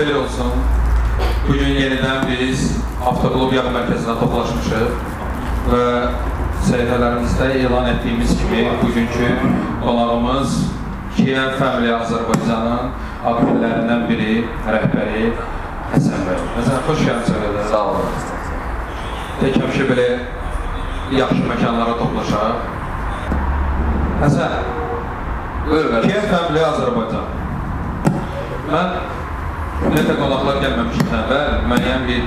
xeyir olsun. Bugün yenidən biz Avtoklub Yağ Mərkəzinə toplaşmışıq və səhifələrimizdə elan etdiyimiz kimi bugünkü qonağımız Kia Family Azərbaycanın adminlərindən biri, rəhbəri Həsən bəy. Həsən, xoş gəlmişsən səfərdə. Sağ olun. Tək həmişə belə yaxşı məkanlara toplaşaq. Həsən. Kia Family Azərbaycan. Mən ümumiyyətlə qonaqlar gəlməmişdən əvvəl müəyyən bir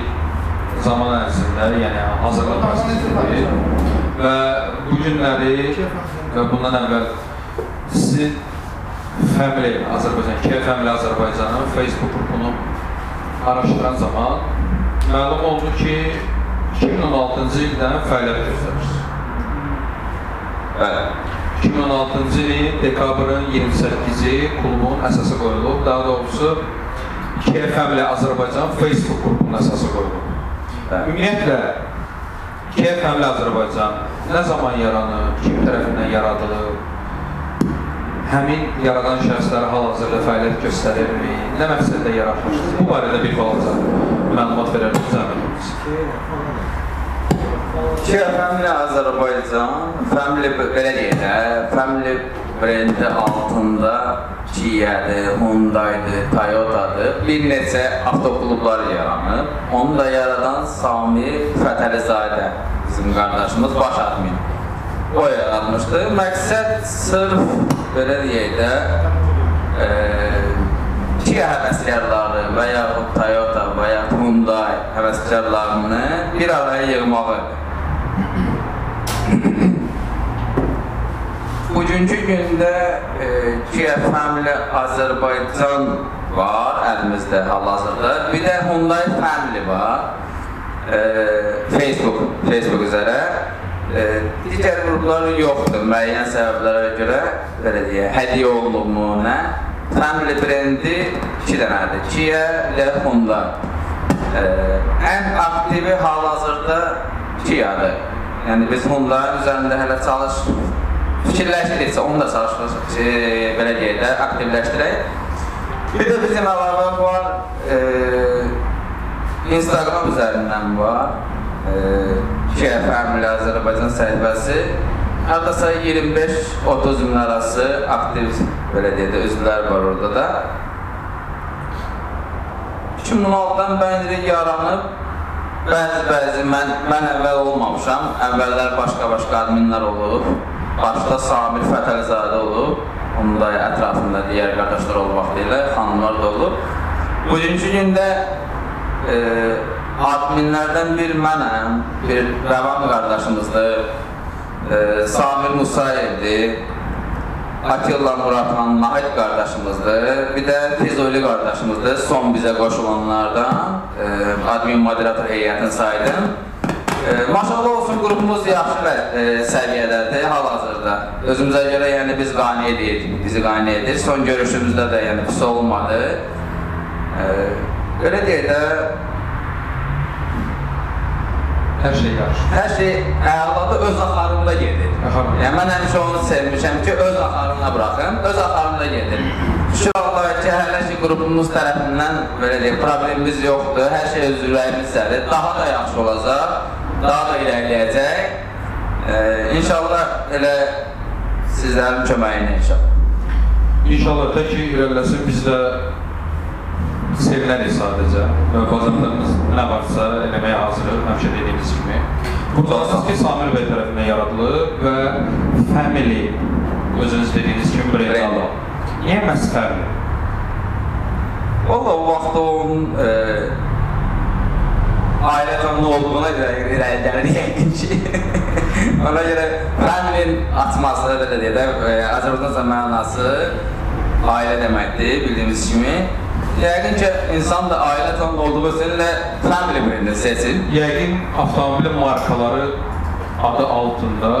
zaman ərzində, yəni hazırlıq prosesidir və bu günləri və bundan əvvəl sizin Family Azərbaycan, Family Azərbaycanın Facebook qrupunu araşdıran zaman məlum oldu ki, 2016-cı ildən fəaliyyət göstərirsiniz. Bəli. 2016-cı ilin dekabrın 28-i klubun əsası qoyulub. Daha doğrusu Family Azərbaycan Facebook qrupunun əsası qoyulub. Ümumiyyətlə Family Azərbaycan nə zaman yaranıb, kim tərəfindən yaradılıb? Həmin yaradan şəxslər hal-hazırda fəaliyyət göstərirmi? Nə məqsədlə yaratmışsınız? Bu barədə bir balaca məlumat olsun. Kia Family Azərbaycan, Family belə deyək də, Family brendi altında Kia-dır, Hyundai-dır, Toyota-dır, bir neçə avtoklublar yaranıb. Onu da yaradan Sami Fətəlizadə bizim qardaşımız baş admin. O yaratmışdı. Məqsəd sırf belə deyək də, e, Kia həvəskarları və yaxud Toyota və yaxud Hyundai həvəskarlarını bir araya yığmağı. Bugünkü gündə e, Family Azərbaycan var əlimizdə hal-hazırda. Bir də Hyundai Family var. E, Facebook, Facebook üzərə. E, digər qruplar yoxdur müəyyən səbəblərə görə belə deyək, hədiyyə olunubmu, nə? Family brendi iki dənədir. Kia ilə Hyundai. E, ən aktivi hal-hazırda Kia-dır. Yəni biz Hyundai üzərində hələ çalış fikirləşdiriksə, onu da çalışırıq, e, belə deyək də, aktivləşdirək. Bir də bizim əlavə var, e, Instagram üzərindən var, e, Family Azərbaycan səhifəsi. Hardasa 25-30 min arası aktiv, belə deyək də, üzvlər var orada da. 2016-dan bəndiri yaranıb, bəzi-bəzi mən, mən əvvəl olmamışam, əvvəllər başqa-başqa adminlər olub. Başda Samir Fətəlizadə olub, onun da ətrafında digər qardaşlar olub vaxtilə, xanımlar da olub. Bugünkü gündə e, adminlərdən bir mənəm, bir Rəvan qardaşımızdır, e, Samir Musayevdir, Atilla Muratxan Nahid qardaşımızdır, bir də Füzuli qardaşımızdır, son bizə qoşulanlardan, e, admin moderator heyətini saydım. E, maşallah olsun qrupumuz yaxşı e, səviyyədədir hal-hazırda. Özümüzə görə yəni biz qane edirik, bizi qane edir. Son görüşümüzdə də yəni pis olmadı. E, belə deyək də Hər şey yaxşı. hər şey əladır, öz axarında gedir. Yəni mən həmişə onu sevmişəm ki, öz axarına buraxın, öz axarında gedir. Şükür Allah ki, hələ ki qrupumuz tərəfindən belə deyək, problemimiz yoxdur. Hər şey öz ürəyimizdədir. Daha da yaxşı olacaq, daha da irəliləyəcək. Ee, inşallah elə sizlərin köməyi ilə inşallah. İnşallah tək ki irəliləsin biz də sevinərik sadəcə bazarlarımız nə varsa eləməyə hazırıq, həmişə dediyimiz kimi. Buradasınız ki, Samir bəy tərəfindən yaradılıb və Family, özünüz dediyiniz kimi alıb. Niyə məhz Family? Valla o vaxt onun e, ailə qanunu olduğuna görə irəli gəlir yəqin ki. Ona görə fəmilin açması belə deyək də, e, Azərbaycan mənası ailə deməkdir, bildiyimiz kimi. Yəqin ki, insan da ailə qanunu olduğu üçün də family brendini seçir. Yəqin avtomobil markaları adı altında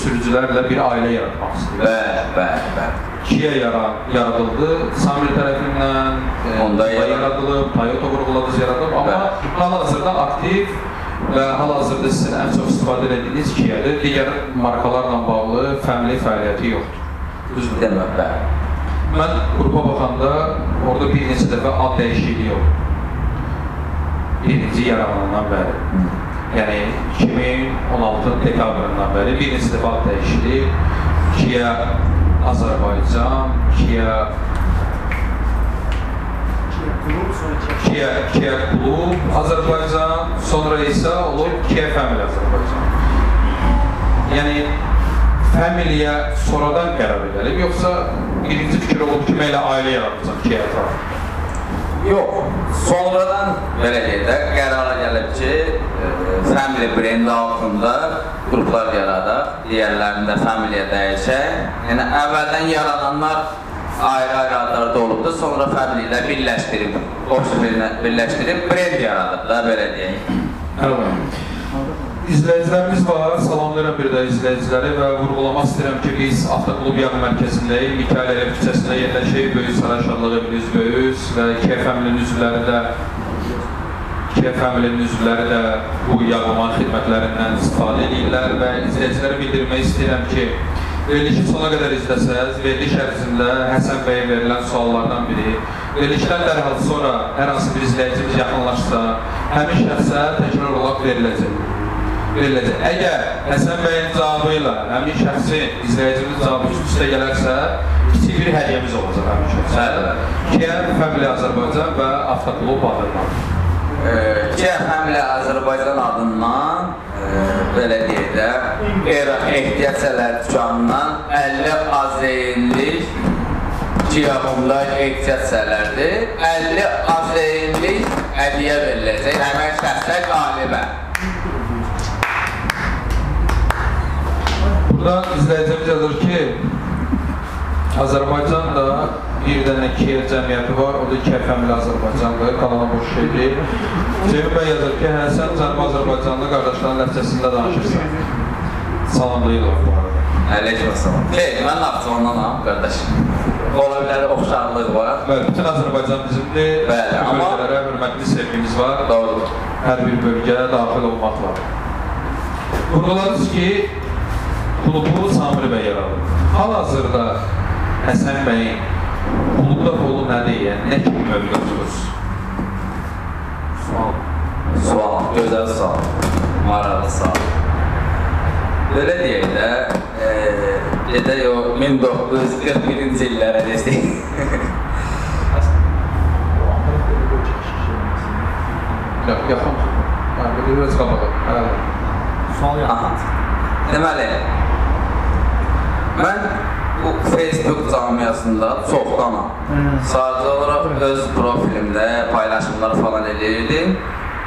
sürücülərlə bir ailə yaratmaq istəyir. Bəli, bəli, bəli. Kia yara yaradıldı, Samir tərəfindən e, Honda yaradılıb, Toyota qurğuladınız yaradılıb, amma hal-hazırda aktiv və hal-hazırda sizin ən çox istifadə etdiyiniz Kia-dır. Digər markalarla bağlı fəmili fəaliyyəti yoxdur. Düzdür? Demək, bəli. Mən qrupa baxanda orada bir neçə dəfə ad dəyişikliyi oldu. Birinci yaralanandan bəri. Yəni 2016 dekabrından bəri bir neçə dəfə ad dəyişikliyi. Kia Azərbaycan, Kia Kia, Kia Klub Azərbaycan, sonra isə olub Kia Family Azərbaycan. Yəni familiya sonradan qərar edilib, yoxsa birinci fikir olub ki, mən elə ailə yaradacam Kia ətrafı? Yox, sonradan belə deyək də qərara gəlib ki, e, Family brendi altında qruplar yaradaq, digərlərini də Family-yə dəyişək. Yəni əvvəldən yaradanlar ayrı-ayrı adlarda olubdu, sonra Family ilə birləşdirib, ofisi birləşdirib brend yaradıb da belə deyək. Əlbəttə. İzləyicilərimiz var, salamlayıram bir də izləyiciləri və vurğulamaq istəyirəm ki, biz Avtoklub Yağı mərkəzindəyik, Mikail Əliyev küçəsində yerləşik, Böyük Saray Şadlığı Biriniz Böyük və KFM-nin üzvləri də KFM-nin üzvləri də bu yağlaman xidmətlərindən istifadə edirlər və izləyicilərə bildirmək istəyirəm ki, verilişi sona qədər izləsəz, veriliş ərzində Həsən bəyə verilən suallardan biri, verilişdən dərhal sonra hər hansı bir izləyicimiz yaxınlaşsa, həmin şəxsə təkrar olaraq veriləcək veriləcək. Əgər Həsən bəyin cavabı ilə həmin şəxsin izləyicimiz cavabı üst-üstə gələrsə, kiçik bir hədiyyəmiz olacaq həmin şəxsə. Kia Family Azərbaycan və Avtoklub adından. Kia Family Azərbaycan adından belə deyək də, ehtiyat dükanından 50 azeyinlik ehtiyat səhərlərdir. 50 azeyinlik hədiyyə veriləcək həmən şəxsə qalibə. Burada izləyicimiz yazır ki, Azərbaycanda bir dənə Kia cəmiyyəti var, o da Kia Family Azərbaycandır, kanala boş şeydir. Cemil bəy yazır ki, hə, sən Cənubi Azərbaycanlı qardaşların ləhcəsində danışırsan. Salamlayırlar bu arada. Əleyküm salam. Xeyr, mən Naxçıvandanam, qardaş. Ola bilər oxşarlıq var. Bəli, bütün Azərbaycan bizimdir. Bəli, amma- bölgələrə hörmətli sevgimiz var. Doğrudur. Hər bir bölgəyə daxil olmaqla. Vurğuladınız ki, klubu Samir bəy yaradıb. Hal-hazırda Həsən bəyin klubda rolu nədir? Yəni, nə kimi tuturuz? Sual. Sual, gözəl sual. Maraqlı sual. Belə deyək də, e, gedək o 1941-ci illərə desək. Yaxın. Hə, bir biraz qabağa. Hə. Sual yaptım. Aha. Deməli, mən bu Facebook camiasında çoxdanam. Sadəcə olaraq öz profilimdə paylaşımlar falan edirdim.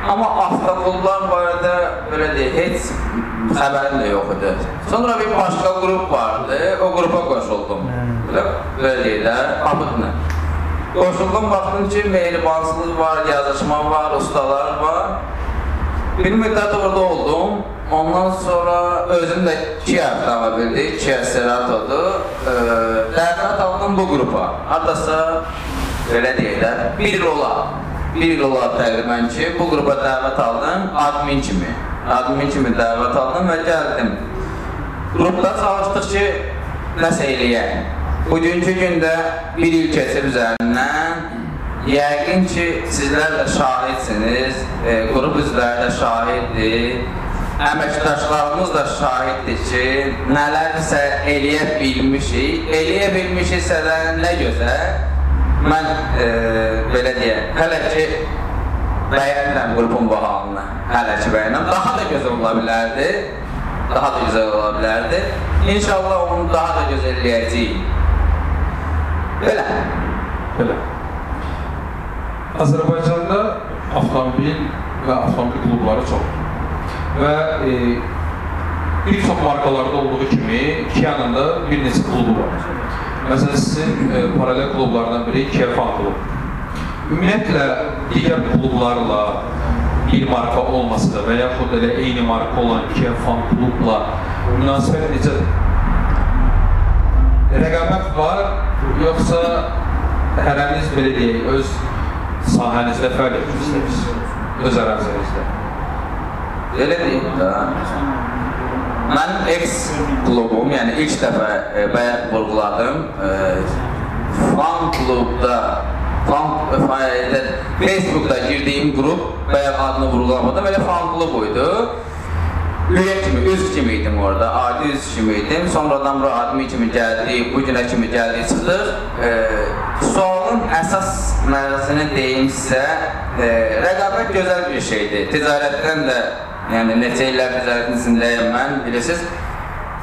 Amma avtoklublar barədə belə deyək, heç xəbərim də yox idi. Sonra bir başqa qrup vardı, o qrupa qoşuldum. Belə, belə deyək də, abıdla. Qoşuldum, baxdım ki, mehribansızlıq var, yazışma var, ustalar var. Bir müddət orada oldum. Ondan sonra özüm də iki həftə avtomobildi, iki Serato'dur. Ee, dəvət aldım bu qrupa. Hardasa belə deyək də, bir il ola. Bir il ola təqribən ki, bu qrupa dəvət aldım, admin kimi. Admin kimi dəvət aldım və gəldim. Qrupda çalışdıq ki, nəsə eləyək. Bugünkü gündə bir il keçib üzərindən Yəqin ki, sizlər də şahidsiniz, e, qrup üzvləri də şahiddir, əməkdaşlarımız da şahiddir ki, nələrsə eləyə bilmişik, eləyə bilmişiksə də nə gözəl. Mən e, belə deyək, hələ ki bəyənirəm qrupun bu halını, hələ ki bəyənirəm. Daha da gözəl ola bilərdi, daha da gözəl ola bilərdi. İnşallah onu daha da gözəl eləyəcəyik. Belə. Belə. Azərbaycanda avtomobil və avtomobil klubları çoxdur. Və e, bir çox markalarda olduğu kimi Kia'nın da bir neçə klubu var. Məsələn, sizin e, paralel klublardan biri Kia Fan Klub. Ümumiyyətlə, digər klublarla bir marka olmasa da və yaxud elə eyni marka olan Kia Fan Klubla münasibət necədir? Rəqabət var, yoxsa hərəniz belə deyək, öz sahənizdə fəaliyyət göstərirsiniz, öz ərazinizdə? Elə deyim də. Mənim ex klubum, yəni ilk dəfə e, bayaq vurğuladım, e, fan klubda fan fəaliyyətdə Facebookda girdiyim qrup bayaq adını vurğulamadım, elə fan klub idi. Üye kimi, üzv kimi idim orada, adi üzv kimi idim. Sonradan bura admi kimi gəldi, bu günə kimi gəldi, çıxır. E, sualın əsas mərasini deyim sizə, e, rəqabət gözəl bir şeydir. Ticarətdən də, yəni neçə illər ticarətin içindəyəm mən, bilirsiniz.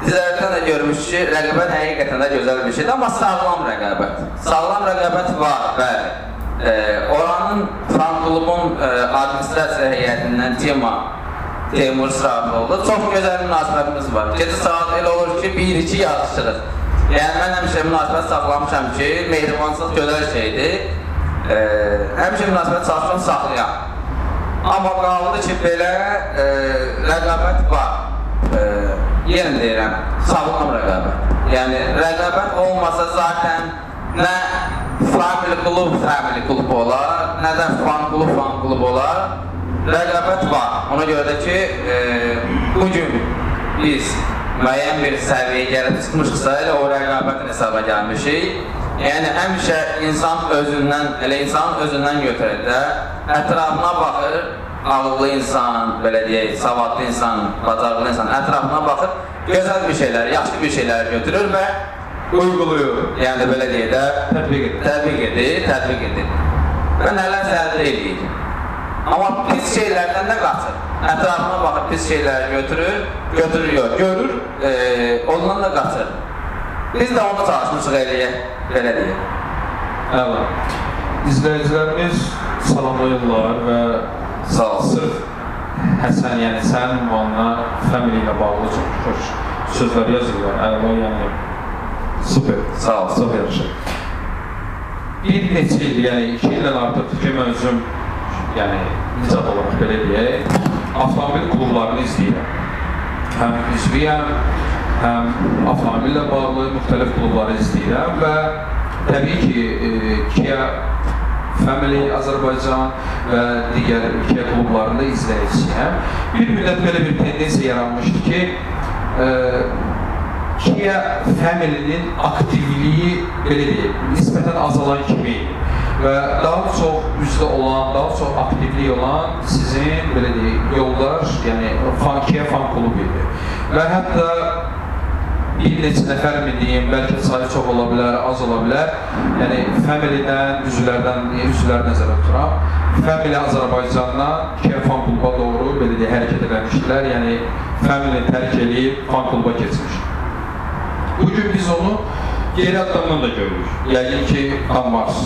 Ticarətdən də görmüş ki, rəqabət həqiqətən də gözəl bir şeydir, amma sağlam rəqabət. Sağlam rəqabət var, bəli. E, oranın fan klubun e, administrasiya heyətindən tema Teymur Sırafoğlu. Çox gözəl münasibətimiz var. Gecə saat elə olur ki, 1-2 yazışırıq. Yəni mən həmişə münasibət saxlamışam ki, mehribançılıq gözəl şeydir. E, həmişə münasibət çalışıram saxlayam. Amma qaldı ki, belə e, rəqabət var. E, yenə deyirəm, sağlam rəqabət. Yəni rəqabət olmasa zaten nə family klub family klub olar, nə də fan klub fan klub olar rəqabət var. Ona görə də ki, e, bu gün biz müəyyən bir səviyyəyə gəlib çıxmışıqsa, elə o rəqabətin hesaba gəlmişik. Yəni həmişə insan özündən, elə insan özündən götürür də, ətrafına baxır, ağıllı insan, belə deyək, savadlı insan, bacarıqlı insan ətrafına baxır, gözəl bir şeylər, yaxşı bir şeylər götürür və Uyguluyor. yəni belə deyək də Tətbiq edir. tətbiq edir. Və nələrsə əldə edir. Amma pis şeylərdən də qaçır. Ətrafına baxıb pis şeyləri götürür, götürür yox, görür, e, ondan da qaçır. Biz də onu çalışmışıq eləyək, belə deyək. Əla. İzləyicilərimiz salamlayırlar və Sağ ol. sırf Həsən, yəni sənin ünvanına family ilə bağlı çox xoş sözlər yazırlar. Əla, yəni super. Sağ ol. Çox yaxşı. Bir neçə il, yəni iki ildən artıqdır ki, mən özüm yəni nicat olaraq belə deyək, avtomobil klublarını izləyirəm. Həm üzviyəm, həm avtomobillə bağlı müxtəlif klubları izləyirəm və təbii ki, e, Kia Family Azərbaycan və digər Kia klublarında izləyicisiyəm. Bir müddət belə bir tendensiya yaranmışdı ki, e, Kia Family-nin aktivliyi belə deyək, nisbətən azalan kimi. Və daha çox üzvdə olan, daha çox aktivlik olan sizin belə deyək, yoldaş, yəni Kia fan klubu idi. Və hətta bir neçə nəfər mi deyim, bəlkə sayı çox ola bilər, az ola bilər. Yəni Family-dən, üzvlərdən, üzvlər nəzərə tuturam. Family Azərbaycandan Kia fan kluba doğru belə deyək, hərəkət eləmişdilər. Yəni Family tərk eləyib fan kluba keçmiş. Bugün biz onu geri addımdan da görürük. Yəqin ki, Hamas.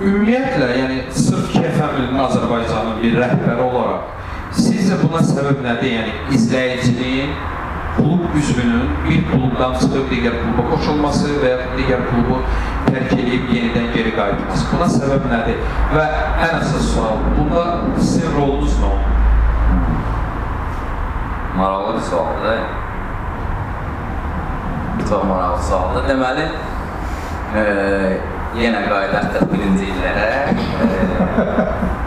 Ümumiyyətlə, yəni sırf KFM-nin Azərbaycanın bir rəhbəri olaraq sizcə buna səbəb nədir? Yəni izləyicinin klub üzvünün bir klubdan çıxıb digər kluba qoşulması və ya digər klubu tərk edib yenidən geri qayıtması. Buna səbəb nədir? Və ən əsas sual, bunda sizin rolunuz nə olur? Maraqlı bir sualdır. Çox maraqlı sualdır. Deməli, e, yenə qayıdaq birinci illərə. E,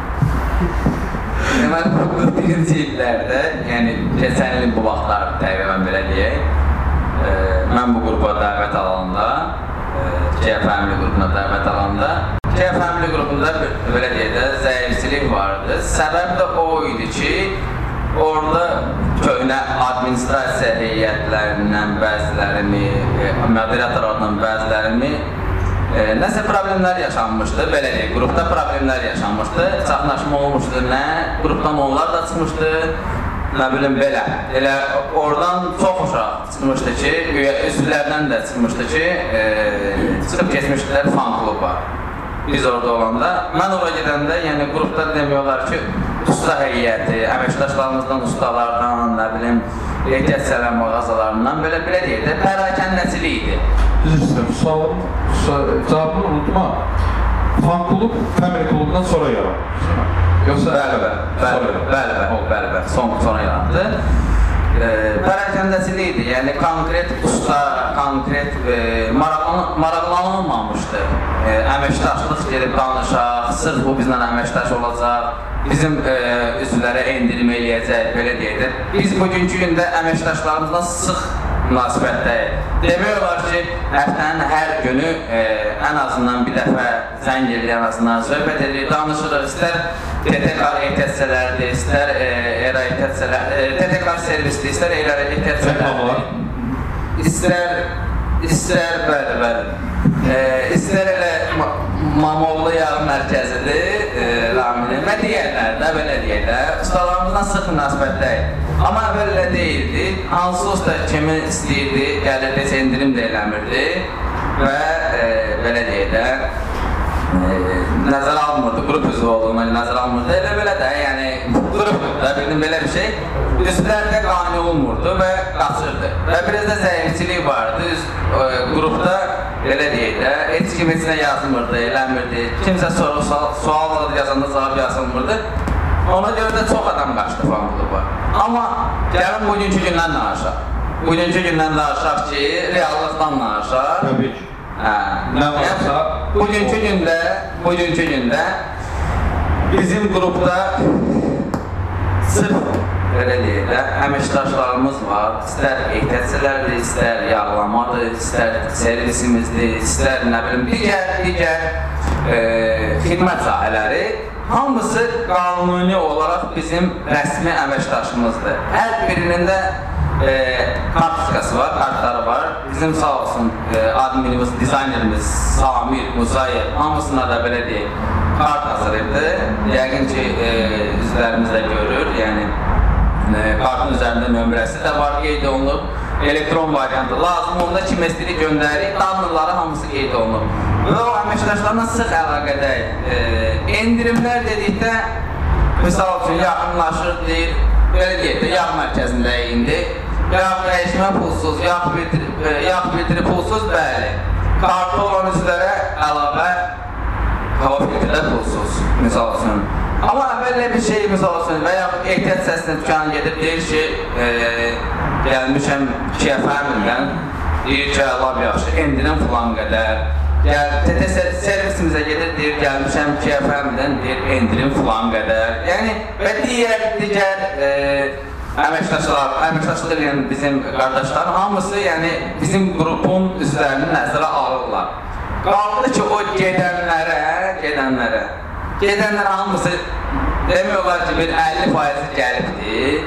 deməli, bu birinci illərdə, yəni keçən ilin bu vaxtlar təqribən belə deyək, e, mən bu qrupa dəvət alanda, e, Kia Family qrupuna dəvət alanda, Kia Family qrupunda belə deyək də zəifçilik vardı. Səbəb də o idi ki, Orada köhnə administrasiya heyətlərindən bəzilərini, e, moderatorlardan bəzilərini e, nəsə problemlər yaşanmışdı, belə deyək, qrupda problemlər yaşanmışdı, çaxnaşma olmuşdu, nə qrupdan onlar da çıxmışdı, nə bilim belə. Elə oradan çox uşaq çıxmışdı ki, üzvlərdən də çıxmışdı ki, e, çıxıb keçmişdilər fan kluba. Biz orada olanda, mən ora gedəndə, yəni qrupda demək olar ki, usta heyəti, əməkdaşlarımızdan, ustalardan, nə bilim, ehtiyat sələm mağazalarından belə belə deyək də, pərakəndəçilik idi. Üzr istəyirəm, sualım, su- cavabını unutma. Fan klub Family klubundan sonra mi? Yoxsa Bəli, bəli, bəli, bəli, bəli, bəli, bəli, son sonra yarandı. E, pərakəndəçilik idi, yəni konkret usta, konkret e, maraqlan maraqlanılmamışdı. E, əməkdaşlıq gedib danışaq, sırf bu bizlə əməkdaş olacaq, bizim e, üzvlərə endirim eləyəcək, belə deyək də. Biz bugünkü gündə əməkdaşlarımızdan sıx münasibətdəyik. Demək olar ki, həftənin hər günü e, ən azından bir dəfə zəng edirik, ən azından söhbət edirik, danışırıq. İstər TTK ehtiyatçılardır, istər e, ERA ehtiyatçılar, e, TTK servisdir, istər ERA ehtiyatçılardır. İstər, istər, bəli, bəli. E, istər elə Mamoğlu yarım mərkəzidir, e, Raminin və digərləri də belə deyək də. Ustalarımızla sıx münasibətdəyik. Amma əvvəl elə deyildi. Hansı usta kimi istəyirdi, gəlirdi, endirim də eləmirdi və e, belə deyək də e, nəzərə almırdı, qrup üzvü olduğuna nəzərə almırdı. Elə belə də, yəni qrup da bildim belə bir şey. Üzvlərdə qane olmurdu və qaçırdı. Və biraz da zəifçilik vardı. Üz, e, qrupda belə deyək də, heç kim heç nə yazmırdı, eləmirdi. Kimsə soru, sual, sual yazanda cavab yazılmırdı. Ona görə də çox adam qaçdı fan kluba. Amma gəlin bugünkü gündən danışaq. Bugünkü gündən danışaq ki, reallıqdan danışaq. Təbii ki. Hə. Nə varsa, bugünkü gündə, bugünkü gündə bizim qrupda belə deyək də, əməkdaşlarımız var. İstər ehtiyatçılardır, istər yağlamadır, istər servisimizdir, istər nə bilim digər digər e, xidmət sahələri hamısı qanuni olaraq bizim rəsmi əməkdaşımızdır. Hər birinin də e, kartkası var, kartları var. Bizim sağ olsun e, adminimiz, dizaynerimiz Samir Musayev hamısına da belə deyək kart hazırlayıbdı. Yəqin ki, e, üzvlərimiz də görür. Yəni kartın üzərində nömrəsi də var, qeyd olunub. Elektron variantı lazım onda kim istəyir göndərir, danlıları hamısı qeyd olunub. Və o əməkdaşlarla sıx əlaqədəyik. E, endirimlər dedikdə misal üçün yaxınlaşır deyir, belə deyək də yağ mərkəzindəyik indi. Yağ dəyişmə pulsuz, yağ bildiri, e, yağ bildiri pulsuz, bəli. Kartı olan üzvlərə əlavə hava filtrdə pulsuz, misal üçün. Amma əvvəllə bir şey misal üçün və ya ehtiyat səsinə dükana gedib deyir ki, e, gəlmişəm ikiyə fərmindən, deyir ki, lab yaxşı, endirim filan qədər. Gəl, TT ser- servisimizə gedir, deyir, gəlmişəm ikiyə fərmindən, deyir, endirim filan qədər. Yəni, və digər, digər e, əməkdaşlar, əməkdaşlıq edən bizim qardaşlar hamısı, yəni bizim qrupun üzvlərini nəzərə alırlar. Qaldı ki, o gedənlərə, gedənlərə, gedənlər hamısı demək olar ki, bir 50 faizi gəlibdir.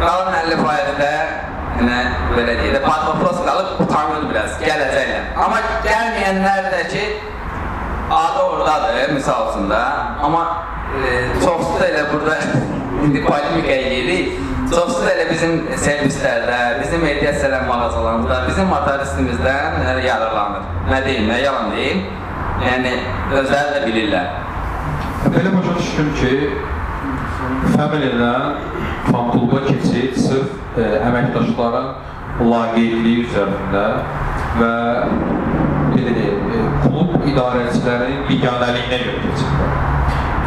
Qalan 50 faizi də yəni, belə deyək də, patropros qalıb utanır biraz, gələcəklər. Amma gəlməyənlər də ki, adı oradadır, misal üçün da. Amma e, çoxsu da elə burada indi polemikaya gedirik. Çoxsu da elə bizim servislərdə, bizim ehtiyat mağazalarımızda, bizim motoristimizdən yararlanır. Nə deyim, nə yalan deyim. Yəni, özləri də bilirlər. Belə başa düşdüm ki, familiyadan fan kluba keçid sırf e, əməkdaşların laqeydliyi üzərində və belə deyək, e, klub idarəçilərinin biganəliyinə görə keçirlər.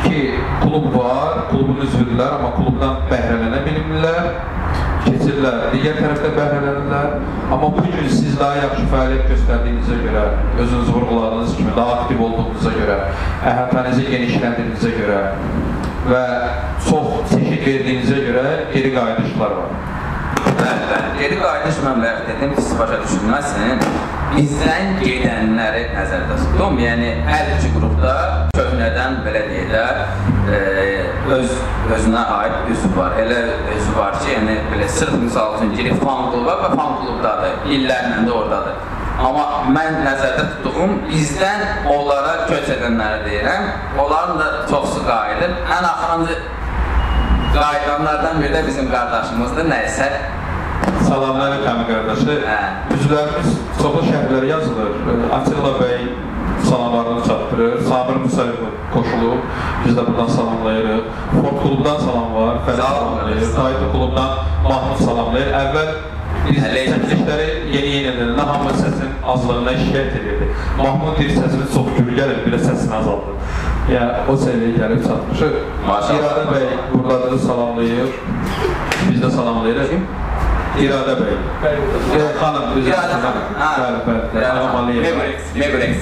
Ki, klub var, klubun üzvüdürlər, amma klubdan bəhrələnə bilmirlər, keçirlər, digər tərəfdə bəhrələnirlər. Amma bu gün siz daha yaxşı fəaliyyət göstərdiyinizə görə, özünüzü vurğuladığınız kimi daha aktiv olduğunuza görə, əhatənizi genişləndirdiyinizə görə və çox çeşid verdiyinizə görə geri qayıdışlar var. Geri qayıdış dedim, siz başa düşülməsin. Bizdən gedənləri nəzərdə tutum. Yəni hər iki qrupda köhnədən belə deyək də e, öz özünə aid üzv var. Elə üzv var ki, yəni belə sırf misal üçün girib fan kluba və fan klubdadır. İllərlə də oradadır. Amma mən nəzərdə tutduğum bizdən onlara köç edənləri deyirəm. Onların da çoxsu qayıdır. Ən axırıncı qayıdanlardan biri də bizim qardaşımızdır. Nəysə Salamlar Kəmi qardaşı. Hə. Üzvlərimiz çoxlu şəhərlərə yazılır. Atilla bəy salamlarını çatdırır. Samir Musayev qoşulub. Biz də buradan salamlayırıq. Ford klubdan salam var. Olun, salamlayır. Qayıdı klubdan Mahmud salamlayır. Əvvəl biz çəkilişləri yeni yeni ediləndə hamı səsin azlığından şikayət edirdi. Mahmud deyir səsini çox gür gəlir, bir də səsini azaldır. Ya o səviyyəyə gəlib çatmışıq. İradə bəy buradadır, salamlayır. Biz də salamlayırıq. İradə bəy. Yox, xanım, İradə xanım. Bəli, bəli. Ağam Aliyev. Memorex.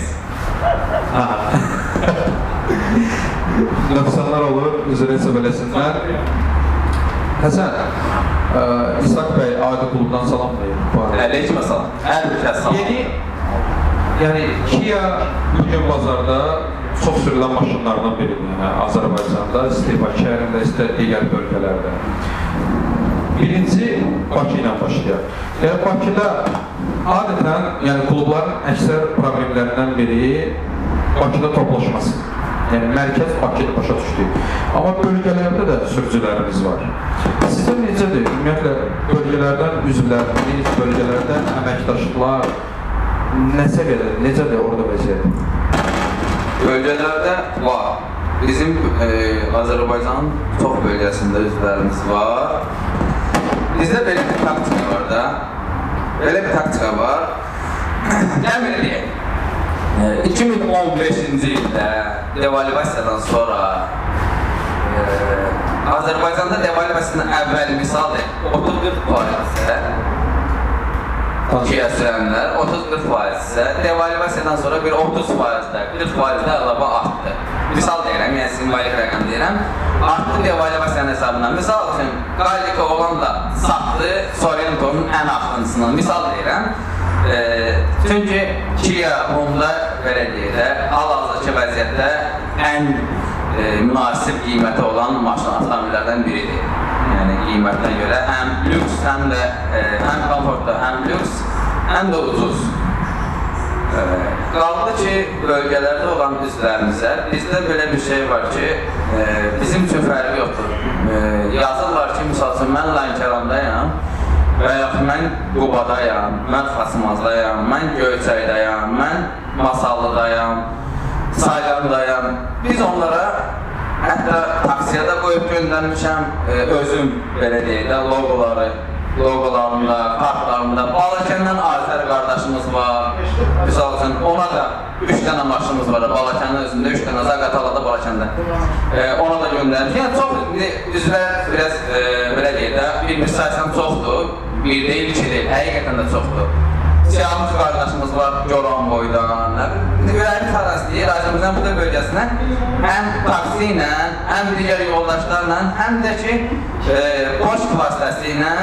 Aha. Nöqsanlar olur, üzr hesab eləsinlər. Həsən, Ə, İshak bəy adi klubdan salamlayır. bu arada. Əleykum salam. Hər bir salam. Yeni yəni Kia bu gün bazarda çox sürülən maşınlardan biridir. Yəni Azərbaycanda, istər Bakı şəhərində, istər digər bölgələrdə. Birinci Bakı ilə başlayaq. Yəni Bakıda adətən yəni klubların əksər problemlərindən biri Bakıda toplaşması. Yəni mərkəz Bakıda başa düşdük. Amma bölgələrdə də sürücülərimiz var. Sizə necədir? Ümumiyyətlə bölgələrdən üzvləriniz, bölgələrdən əməkdaşlıqlar nə səviyyədə, necədir orada vəziyyət? Bölgələrdə var. Bizim e, Azərbaycanın çox bölgəsində üzvlərimiz var. Bizdə belə bir taktika var da. Belə bir taktika var. Gəl belə deyək. E, 2015-ci ildə devalvasiyadan sonra e, Azərbaycanda devalvasiyadan əvvəl misal 30-40 faizə Türkiyə sürənlər 30-40 faiz isə devalvasiyadan sonra bir 30 faizdə, 40 faizdə əlavə artdı. Misal deyirəm, yəni simvolik rəqəm deyirəm. Artdı devalvasiyanın hesabından. Misal üçün, Qalika olan da satdı Sorrento'nun ən axırıncısını. Misal deyirəm. E, çünki Kia Honda belə deyək də, hal-hazırki vəziyyətdə ən e, münasib qiyməti olan maşın avtomobillərdən biridir. Yəni qiymətinə görə həm lüks, həm də e, həm komfortda, həm lüks, həm də ucuz. E, qaldı ki, bölgələrdə olan üzvlərimizə bizdə belə bir şey var ki, e, bizim üçün fərqi yoxdur. E, yazırlar ki, misal üçün mən Lənkərandayam və yaxud mən Qubadayam, mən Xasmazdayam, mən Göyçəydəyam, mən Masallıdayam, Saygandayam. Biz onlara hətta taksiyə də qoyub göndərmişəm, e, özüm belə deyək də loqoları, loqolarımda, kartlarımda. Balakəndən Azər qardaşımız var. Misal üçün ona da 3 dənə maşınımız var. Balakənin özündə 3 dənə Zaqatalada Balakəndə. E, ona da göndərmişəm. Yəni çox üzvlər biraz e, belə deyək də bir müsahisən çoxdur. Bir deyil, iki deyil. Həqiqətən də çoxdur. Siyahımız qardaşımız var Goran boydan. Ürəyim fərəz deyir, Azərbaycan bu da bölgəsinə həm taksi ilə, həm digər yoldaşlarla, həm də ki, e, poçt vasitəsilə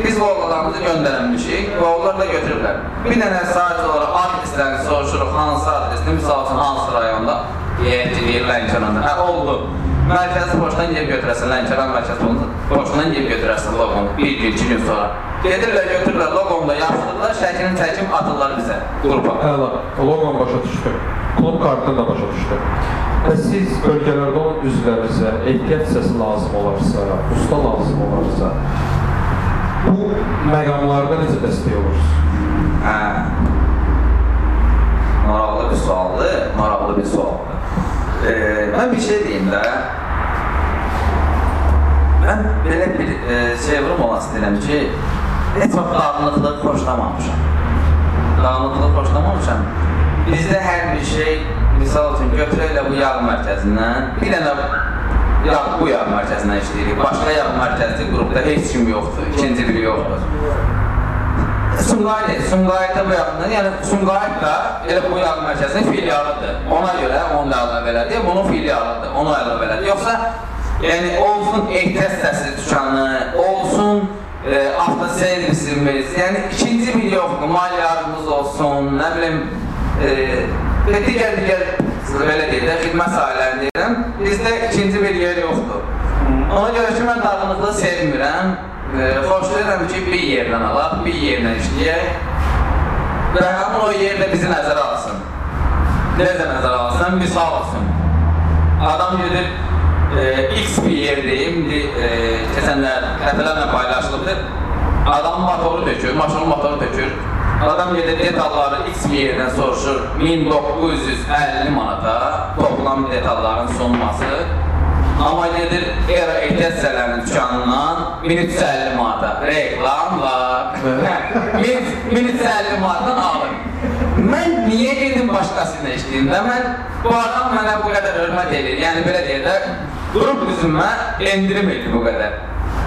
biz oğullarımızı göndərmişik və onlar da götürürlər. Bir dənə sadəcə olaraq adreslərini soruşuruq, hansı adresini, misal üçün hansı rayonda, deyir Lənkəranda. Hə, oldu. Mərkəzi poçtdan gəlib götürəsən, Lənkəran mərkəzi poçtdan gəlib götürəsən loqonu bir gün, iki gün sonra. Gedirlər, götürürlər, loqonu da yapışdırırlar, şəklini çəkim atırlar bizə, qrupa. Əla, loqon başa düşdü. Klub kartı da başa düşdü. Və siz bölgələrdə olan üzvlərinizə ehtiyat hissəsi lazım olarsa, usta lazım olarsa, bu məqamlarda necə dəstək olursunuz? Hə. Maraqlı bir sualdır, maraqlı bir sualdır. Ee, mən bir şey deyim də. Mən belə bir e, çevrim olası deyirəm ki, heç vaxt dağınıqlığı xoşlamamışam. Dağınıqlığı xoşlamamışam. Bizdə hər bir şey, misal üçün götürək elə bu yağ mərkəzindən, bir dənə yağ, bu yağ mərkəzindən işləyirik. Başqa yağ mərkəzi qrupda heç kim yoxdur, ikinci biri yoxdur. Sumqayıt, Sumqayıtda bu yaxında, yəni Sumqayıt da elə bu yağ mərkəzinin filialıdır. Ona görə onu da əlavə elədi, bunun filialıdır, onu əlavə elədi. Yoxsa yəni olsun ehtiyat səsi dükanı, olsun e, avtoservisimiz, yəni ikinci bir yoxdur, maliyyarımız olsun, nə bilim, e, və digər digər belə deyək də, xidmət sahələrini deyirəm, bizdə ikinci bir yer yoxdur. Ona görə ki, mən dağınıqlığı sevmirəm, xoşlayıram ki, bir yerdən alaq, bir yerdən işləyək və həmin o yerdə bizi nəzərə alsın. Necə nəzərə alsın? Misal olsun. Adam gedir, e, X bir yerdəyim, indi e, keçənlər dəfələrlə paylaşılıbdır. Adam motoru tökür, maşının motoru tökür. Adam gedir detalları X bir yerdən soruşur, 1950 manata toplam detalların sunması. Amma gedir Era ehtiyat dükanından 1350 manata reklam var. 1350 manatdan alır. Mən niyə gedim başqasıyla işləyim də? Mən bu adam mənə bu qədər hörmət edir. Yəni belə deyək də, qrup üzümə endirim edir bu qədər.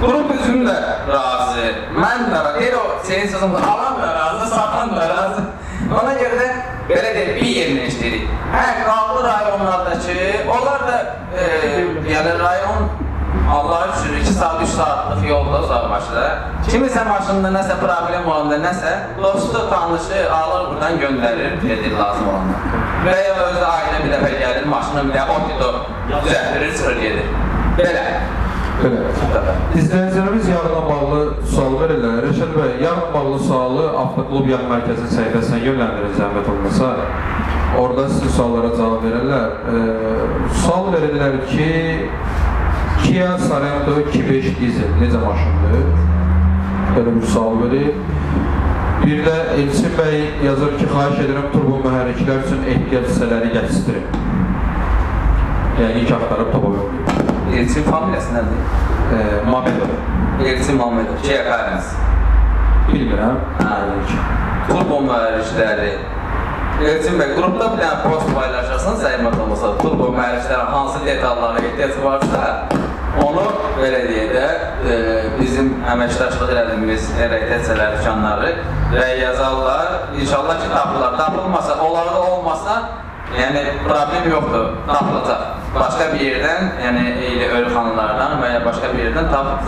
Qrup üzüm də razı, mən də razı. Deyir o, senin sözün alan da razı, satan da razı. Ona görə də belə deyək, bir yerinə işləyirik. Hə, qaldı rayonlardakı, onlar da e, yəni rayon Allah üçün 2 saat, 3 saatlıq yolda uzaq başda. Kimisə maşında nəsə problem olanda, nəsə dostu, tanışı alır buradan göndərir, gedir lazım olanda. Və ya özü ailə bir dəfə gəlir, maşını bir dəfə otido düzəltdirir, çıxır gedir. Belə. Belə. İzləyicilərimiz yarına bağlı sual verirlər. Rəşad bəy, yarına bağlı sualı Avtoklub Yan Mərkəzinin səhifəsinə yönləndirin zəhmət olmasa. Orada sizin suallara cavab verirlər. E, sual verirlər ki, Kia Sorento 2.5 dizel necə maşındır? Belə bir sual verir. Bir də Elçin bəy yazır ki, xahiş edirəm turbo mühərriklər üçün ehtiyac hissələri gətizdirin. Yəni ilk axtarıb tapa bilməyim. Elçin familiyası nədir? E, Mamedov. Elçin Mamedov, Kia Carens. Bilmirəm. Hə. Turbo mühərrikləri. Elçin bəy, qrupda bir dənə post paylaşırsan, zəhmət olmasa, turbo mühərriklərin hansı detallara ehtiyac varsa, onu belə deyək də, e, bizim əməkdaşlıq elədiyimiz RTC-lər dükanları və yazarlar, inşallah ki, tapırlar. Tapılmasa, onlarda olmasa, yəni problem yoxdur, tapılacaq. Başqa bir yerdən, yəni eyni ölxanalardan və ya başqa bir yerdən tapıb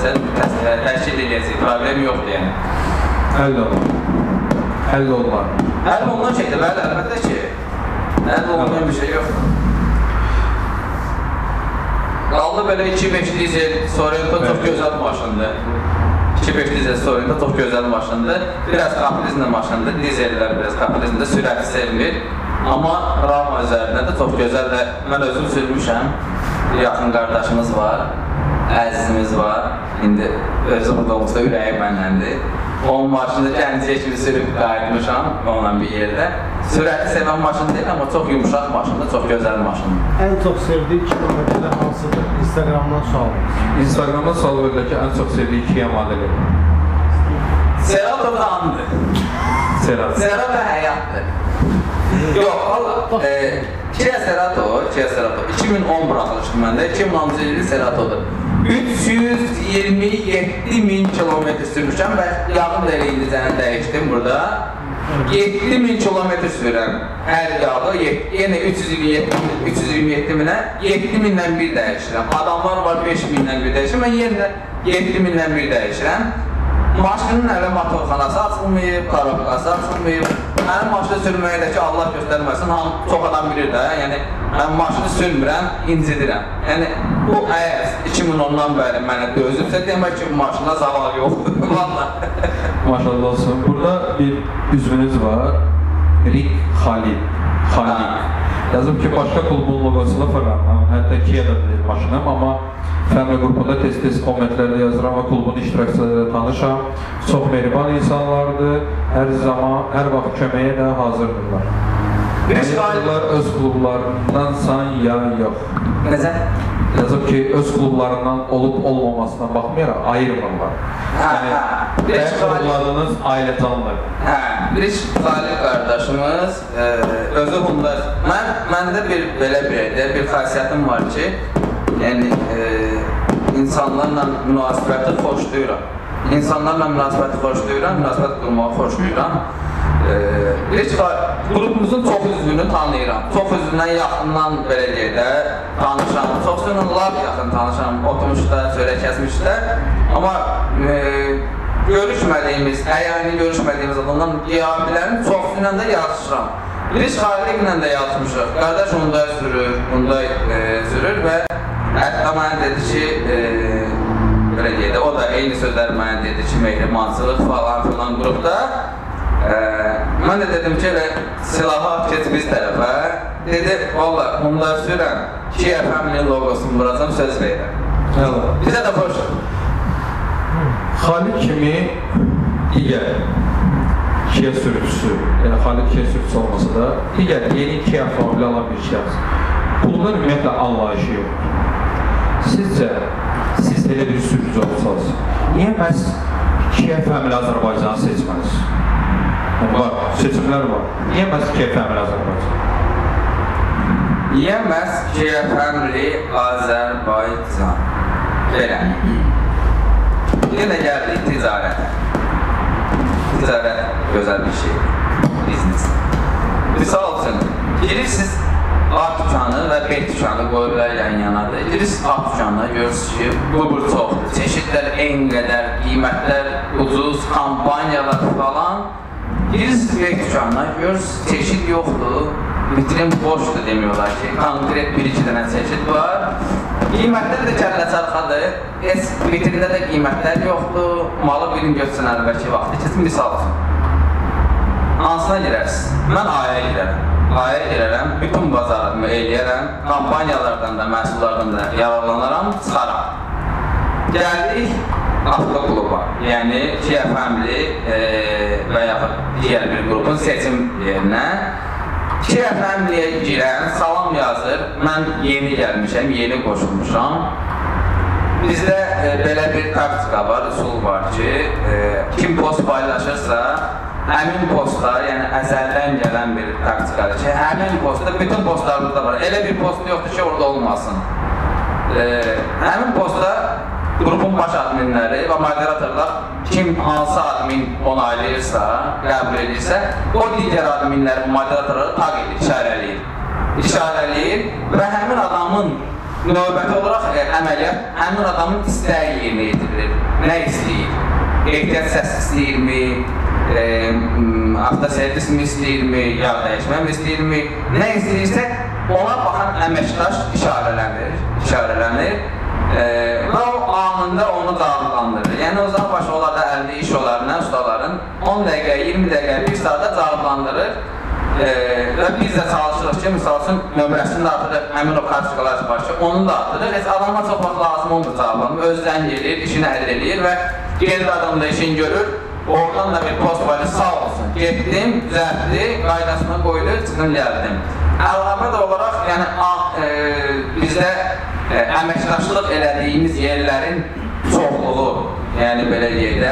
təşkil edəcək, problem yoxdur yəni. Olmaz. Həll olmaz. Həll olunan şeydir, bəli, əlbəttə ki. Həll olmayan bir şey yoxdur. Qaldı belə 2.5 dizel Sorento çox gözəl maşındır. 2.5 dizel Sorento çox gözəl maşındır. Biraz kapitalizmli maşındır. Dizellər biraz kapitalizmdə sürəti sevmir. Amma Rama üzərində də çox gözəl və mən özüm sürmüşəm. Yaxın qardaşımız var, əzizimiz var. İndi özü burada olsa ürəyi mənləndir. Onun maşını Gəncəyə kimi sürüb qayıtmışam onunla bir yerdə. Sürəti sevən maşın deyil, amma çox yumuşaq maşındır, çox gözəl maşındır. Ən çox sevdiyi kilometrlər hansıdır? Instagramdan sualımız. Instagramda sual verirlər ki, ən çox sevdiyi Kia modeli. Serato da andır. Serat. Serato həyatdır. Yox, valla. E, Kia Serato, Kia Serato 2010 buraxılışdı məndə. 2010-cu ilin Seratodur. 327 min kilometr sürmüşəm və yağım da elə indicəni dəyişdim burada. 7 min kilometr sürürəm hər yağı, ye- yenə 327 min- 327 minə 7 mindən bir dəyişirəm. Adamlar var 5 mindən bir dəyişir, mən yenə 7 mindən bir dəyişirəm. Maşının hələ motorxanası açılmayıb, karabkası açılmayıb. Mənim maşını sürməkdəki Allah göstərməsin, çox adam bilir də, yəni mən maşını sürmürəm, incidirəm. Yəni bu əgər 2010-dan bəri mənə dözübsə, demək ki, bu maşında zaval yoxdur. Vallahi. Maşallah olsun. Burada bir üzvünüz var. Rik. Halil. Ha. Yazıb ki, başqa klubun logosunu fırlanmam. Hətta Kia-da deyil maşınım, amma Fəmli qrupunda tez-tez kommentlərdə yazıram və klubun iştirakçıları ilə tanışam. Çox mehriban insanlardır. Hər zaman, hər vaxt köməyə də hazırdırlar. Onlar öz klublarındansan ya yox. Necə? Yazıb ki, öz klublarından olub olmamasına baxmayaraq ayırmırlar. Hə, Yəni, hə. Beş qalib- klublarınız ailəcandır. Hə, bir iş Salih qardaşımız e, özü Hyundai. Mən məndə bir belə bir bir xasiyyətim var ki, yəni e, insanlarla münasibəti xoşlayıram. İnsanlarla münasibəti xoşlayıram, münasibət qurmağı xoşlayıram. E, heç qrupumuzun çox üzvünü tanıyıram. Çox üzvündən yaxından belə deyək də tanışam. Çoxsunun lap yaxın tanışam. Oturmuşlar, çörək kəsmişlər. Amma e, görüşmədiyimiz, əyani görüşmədiyimiz adamdan qiyabilərin çoxsuyla da yazışıram. Biz Xaliqlə də yazmışıq. Qardaş onda sürür, bunda e, sürür və hətta mənə dedi ki, e, belə deyək də, o da eyni sözlər mənə dedi ki, mehrimançılıq falan filan qrupda. E, mən də dedim ki, elə silahı at get biz tərəfə. Dedi, valla, bunda sürürəm. Ki FM-nin logosunu vuracam, söz verirəm. Bizə də xoş. Xalid kimi digər Kia sürücüsü, yəni Xalid Kia sürücüsü olmasa da digər yeni Kia avtomobili alan bir şəxs pulundan ümumiyyətlə anlayışı yoxdur. Sizcə, siz elə bir sürücü olsanız, niyə məhz Family Azərbaycanı seçməlisiniz? Yəni, var, seçimlər var. Niyə məhz Family Azərbaycan? Yemez Family Azərbaycan. Belə. Yenə gəldik ticarətə. Ticarət gözəl bir şey. Biznes. Misal üçün, girirsiniz A dükanı və B dükanı qoyurlar yan yanadır. Giris at dükanına görürsünüz ki, bu-bur çoxdur. Çeşidlər eyni qədər, qiymətlər ucuz, kampaniyalar falan. Girirsiniz verk dükanına, görürsünüz çeşid yoxdur. Vitrin boşdur demiyorlar ki, konkret bir-iki dənə çeşid var. Qiymətlər də kəllə çarxadır. Heç vitrində də qiymətlər yoxdur. Malı birin götürsən əvvəlki vaxtı. Kesin misal. Hansına girərsiniz? Mən aya girərəm. Aya girərəm, bütün bazarımı eləyərəm, kampaniyalardan da, məhsullardan da yararlanaram, çıxaram. Gəldik avtokluba, yəni KFM-li e, və yaxud digər bir qrupun seçim yerinə. KFM-liyə girən, salam yazır, mən yeni gəlmişəm, yeni qoşulmuşam. Bizdə e, belə bir taktika var, üsul var ki, e, kim post paylaşırsa, həmin postda, yəni əzəldən gələn bir taktikadır ki, həmin postda bütün postlarımızda var. Elə bir post yoxdur ki, orada olmasın. E, həmin postda qrupun baş adminləri və moderatorlar kim hansı admin onaylayırsa, qəbul edirsə, o digər adminləri, moderatorları taq edir, işarələyir. İşarələyir və həmin adamın növbəti olaraq e, əməliyyat həmin adamın istəyi yerinə yetirilir. Nə istəyir? Ehtiyat səs istəyirmi? E, avtoservis mi istəyirmi? Yağ dəyişmə mi istəyirmi? Nə istəyirsə ona baxan əməkdaş işarələnir. İşarələnir. E, və o anında onu cavablandırır. Yəni o zaman başı onlarda əldə iş olarına ustaların 10 dəqiqə, 20 dəqiqə, 1 saatda cavablandırır. Ee, və biz də çalışırıq ki, misal üçün nömrəsini də atırıq, həmin o kartikalar var ki, onu da atırıq. Heç adama çox vaxt lazım olmur cavablanma. Özdən gelir, işini həll edir və gelir adam da işini görür. Oradan da bir post var, sağ olsun. Getdim, düzəltdi, qaydasına qoydu, çıxdım gəldim. Əlavə də olaraq, yəni a, e, bizdə e, əməkdaşlıq elədiyimiz yerlərin çoxluğu, yəni belə deyək də,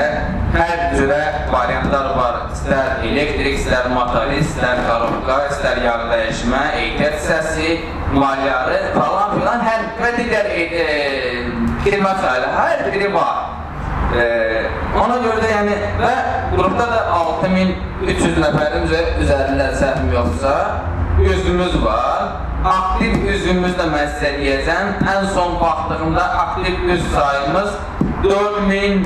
hər cürə variantlar var. İstər elektrik, istər motorist, istər qarobka, istər yağ dəyişmə, ehtiyat səsi, maliyarı falan filan hər və digər e, e, xidmət sahələri hər biri var. E, ona görə də yəni və qrupda da 6300 nəfərin üzərində səhvim yoxsa üzvümüz var. Aktiv üzvümüz də mən sizə deyəcəm. Ən son baxdığımda aktiv üzv sayımız 4000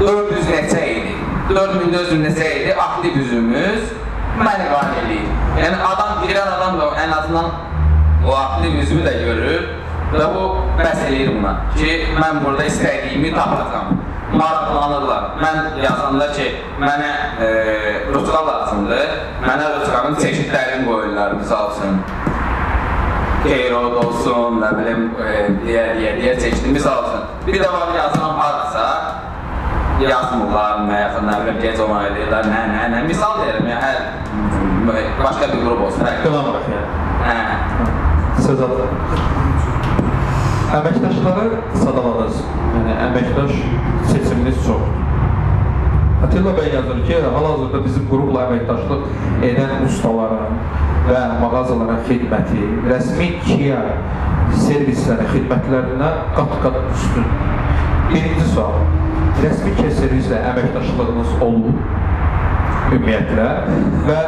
400 neçə idi. 4400 neçə idi aktiv üzümüz məni qane eləyir. Yəni adam, girən adam da ən azından o aktiv üzümü də görür və bu bəs eləyir buna ki, mən burada istədiyimi tapacam. Maraqlanırlar. Mən yazanda ki, mənə e, rutka lazımdır, mənə rutkanın çeşidlərini qoyurlar, misal üçün. Keyrod olsun, nə bilim, e, deyə, deyə, deyə çeşidi, misal üçün. Bir də var yazılan harasa, yazmırlar, nə yaxın, nə bilim, gec ona edirlər, nə, nə, nə. Misal deyirəm, ya, hər başqa bir qrup olsun. Hər Qılamırıq yəni. Hə. Söz alır. Əməkdaşları sadaladınız. Yəni əməkdaş seçiminiz çoxdur. Atilla bəy yazır ki, hal-hazırda bizim qrupla əməkdaşlıq edən ustaların və mağazalara xidməti, rəsmi Kia servislərə xidmətlərinə qat-qat üstün. Birinci sual, rəsmi Kia servislə əməkdaşlığınız olub ümumiyyətlə və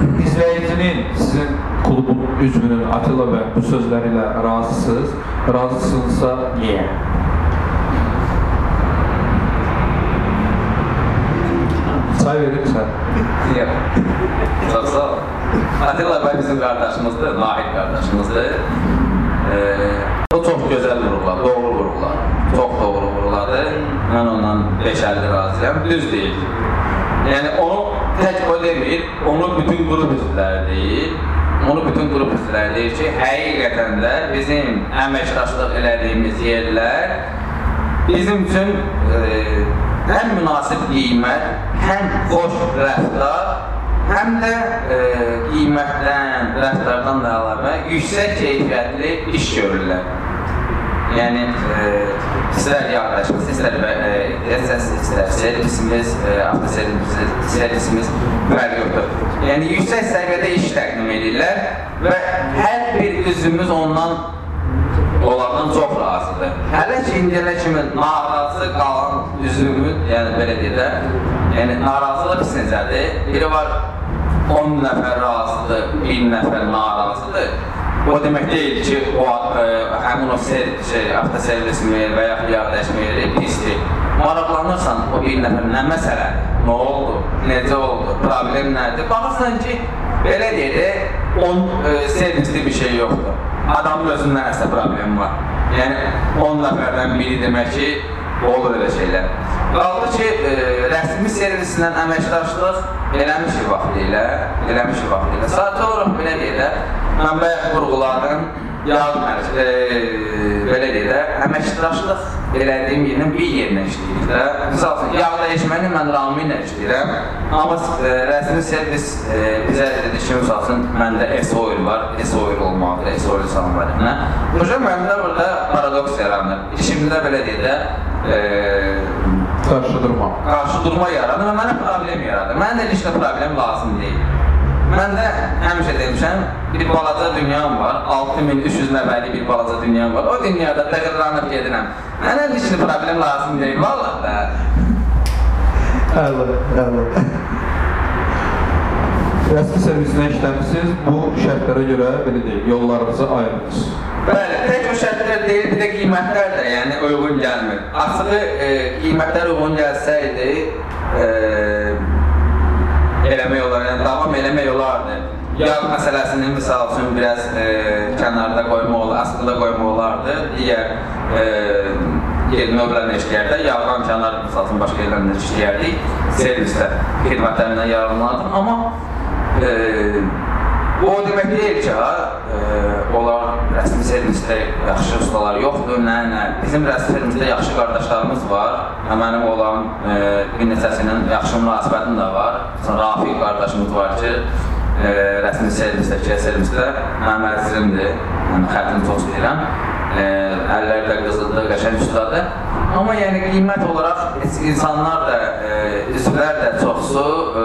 izləyicinin sizin klubun üzvünün Atilla bəy bu sözləri ilə razısınız. Razısınızsa niyə? Çay verirsən. Yox. Çox sağ ol. Atilla bəy bizim qardaşımızdır, Nahid qardaşımızdır. Ee, o çox gözəl vururlar, doğru vururlar. Çox doğru vururlardır. Mən ondan 5-50 razıyam. Düz deyil. Yəni onu tək o demir, onu bütün qrup üzvləri deyir. Onu bütün qrup üzvləri deyir ki, həqiqətən də bizim əməkdaşlıq elədiyimiz yerlər bizim üçün e, həm münasib qiymət, həm xoş rəftar, həm də e, qiymətdən, rəftardan da əlavə yüksək keyfiyyətli iş görürlər. Yəni e, istər yağdaşımız, istər e, səs, istər servisimiz, e, avtoservisimiz, servisimiz yoxdur. Yəni yüksək səviyyədə iş təqdim edirlər və hər bir üzvümüz ondan onlardan çox razıdır. Hələ ki indiyənə kimi narazı qalan üzvümüz, yəni belə deyək də, yəni narazılıq pis necədir? Biri var 10 nəfər razıdır, 1000 nəfər narazıdır. O demək deyil ki, o e, həmin o ser, şey, avtoservismi və ya yardımlaşma yeri pisdir. Maraqlanırsan o bir nəfər nə məsələdir, nə oldu, necə oldu, problem nədir? Baxırsan ki, belə də, on e, servisli bir şey yoxdur. Adamın özündə nəsə problem var. Yəni 10 nəfərdən biri demək ki, olur elə şeylər. Qaldı ki, e, rəsmi servislə əməkdaşlıq eləmişik vaxtilə, eləmişik vaxtilə. Sadəcə olaraq belə deyək də, mən bayaq vurğuladım, yardım e, belə deyək də, əməkdaşlıq elədiyim yerin bir yerinə işləyirik də. Misal üçün, yağ dəyişməni mən Rami ilə işləyirəm, amma e, rəsmi servis e, bizə dedi ki, misal üçün, məndə S-Oil var, S-Oil olmalıdır, S-Oil salınlarına. Hocam, məndə burada paradoks yaranır. İşimdə belə deyək də, e, Qarşı durma. qarşı durma yaradır və mənə problem yaradır. Mənə də nə problem lazım deyil. Mən də həmişə demişəm, bir balaca dünyam var, 6300 nəfərlik bir balaca dünyam var. O dünyada təqdirlanıb gedirəm. Mənə nə problem lazım deyil, vallahi da. Əla, əla. Rəsmi servislə işləmisiniz, bu şərtlərə görə belə deyək, yollarınızı ayırdınız. Bəli, tək o şərtlər deyil, bir də qiymətlər də yəni uyğun gəlmir. Açığı e, qiymətlər uyğun gəlsəydi, e, eləmək olar, yəni davam eləmək olardı. Yağ məsələsini misal üçün biraz e, kənarda qoymaq olar, aslında qoymaq olardı. Digər e, yer növlərlə işləyərdə, yağdan kənar misal üçün başqa yerlərlə işləyərdik. Servisdə xidmətlərindən yararlanardım, amma e, Bu o demək deyil ki, e, onlar rəsmi servisdə yaxşı ustalar yoxdur, nə, nə. Bizim rəsmi servisdə yaxşı qardaşlarımız var. Və Mənim olan e, bir neçəsinin yaxşı münasibətim də var. Məsələn, Rafiq qardaşımız var ki, e, rəsmi servisdəki servisdə mənim əzizimdir. Yəni xəttini çox istəyirəm. E, əlləri də qızıldır, qəşəng ustadır. Amma yəni qiymət olaraq insanlar da, e, üzvlər də çoxsu e,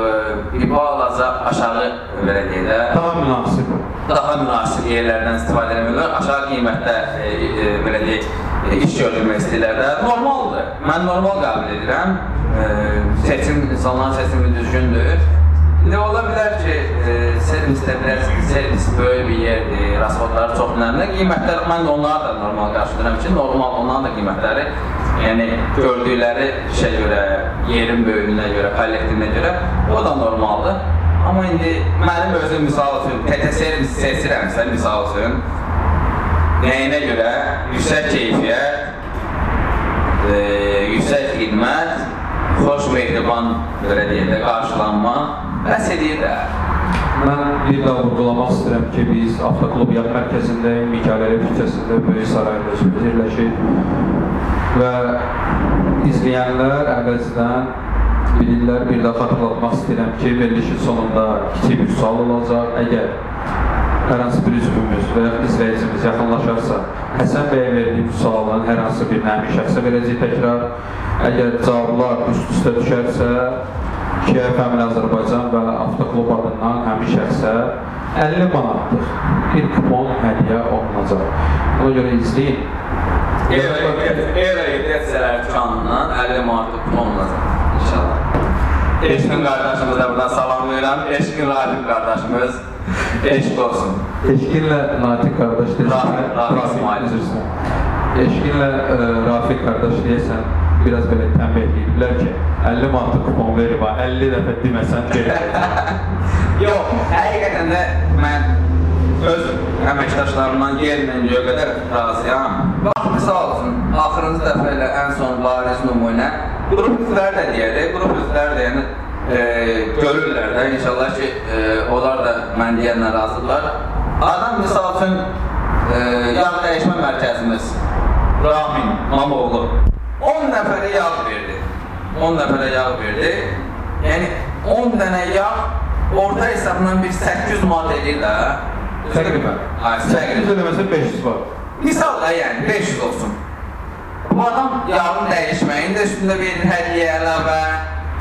bir balaca aşağı belə deyək də Daha münasib. daha münasib yerlərdən istifadə etmirlər. Aşağı qiymətdə e, e, belə deyək, e, iş görülmək istəyirlər də normaldır. Mən normal qəbul edirəm. E, seçim insanların seçimi düzgündür. İndi ola bilər ki, e, servisdə biraz servis böyük bir yerdir, rasxodları çox önemli. Qiymətlər mən də onları da normal qarşılayıram ki, normal onların da qiymətləri yəni gördükləri şey görə, yerin böyüklüyünə görə, kollektivinə görə o da normaldır. Amma indi mənim özüm misal üçün TT servis seçirəmsə misal üçün nəyinə görə yüksək keyfiyyət, e, yüksək xidmət, xoş mehriban belə deyək də qarşılanma bəs edir də. Mən bir daha vurğulamaq istəyirəm ki, biz avtoklub yad mərkəzindəyik, Mikaləli küçəsində Böyük Sarayda yerləşir və izləyənlər əvəzdən bilirlər, bir daha xatırlatmaq istəyirəm ki, verilişin sonunda kiçik bir sual olacaq. Əgər hər hansı bir üzvümüz və ya izləyicimiz yaxınlaşarsa, Həsən bəyə verdiyim sualın hər hansı bir həmin şəxsə verəcək təkrar. Əgər cavablar üst-üstə düşərsə, Kiyev Həmin Azərbaycan və Avtoklub adından həmin şəxsə 50 manatlıq bir kupon hədiyyə olunacaq. Ona görə izləyin. Era edətsələr dükanından 50 manatlıq olunacaq inşallah. Eşqin qardaşımıza da buradan salamlayıram. Eşqin Radim qardaşımız eşq olsun. Eşqinlə Natiq qardaş deyəsən. Rafiq- Rafiq İsmail. Üzr istəyirəm. Eşqinlə ə, Rafiq qardaş deyəsən, biraz belə tənbih ediblər ki, 50 manatlıq kupon verib, ha, 50 dəfə deməsən verəcək. Yox, həqiqətən də mən öz əməkdaşlarımdan yerlə göyə qədər razıyam. Bax, misal üçün, axırıncı dəfə ilə ən son bariz nümunə, qrup üzvləri də deyərik, qrup üzvləri də yəni e, görürlər də, inşallah ki, e, onlar da mən deyənlə razıdırlar. Adam misal üçün, e, yağ dəyişmə mərkəzimiz, Ramin Mamoğlu, 10 nəfərə yağ verdi. 10 nəfərə yağ verdi. Yəni 10 dənə yağ orta hesabla bir 800 manat edir də. Təqribən. Ay, 800 təqribən. eləməsə 500 var. Misal da yəni 500 olsun. Bu adam yağın dəyişməyini də üstündə verir hədiyyə əlavə,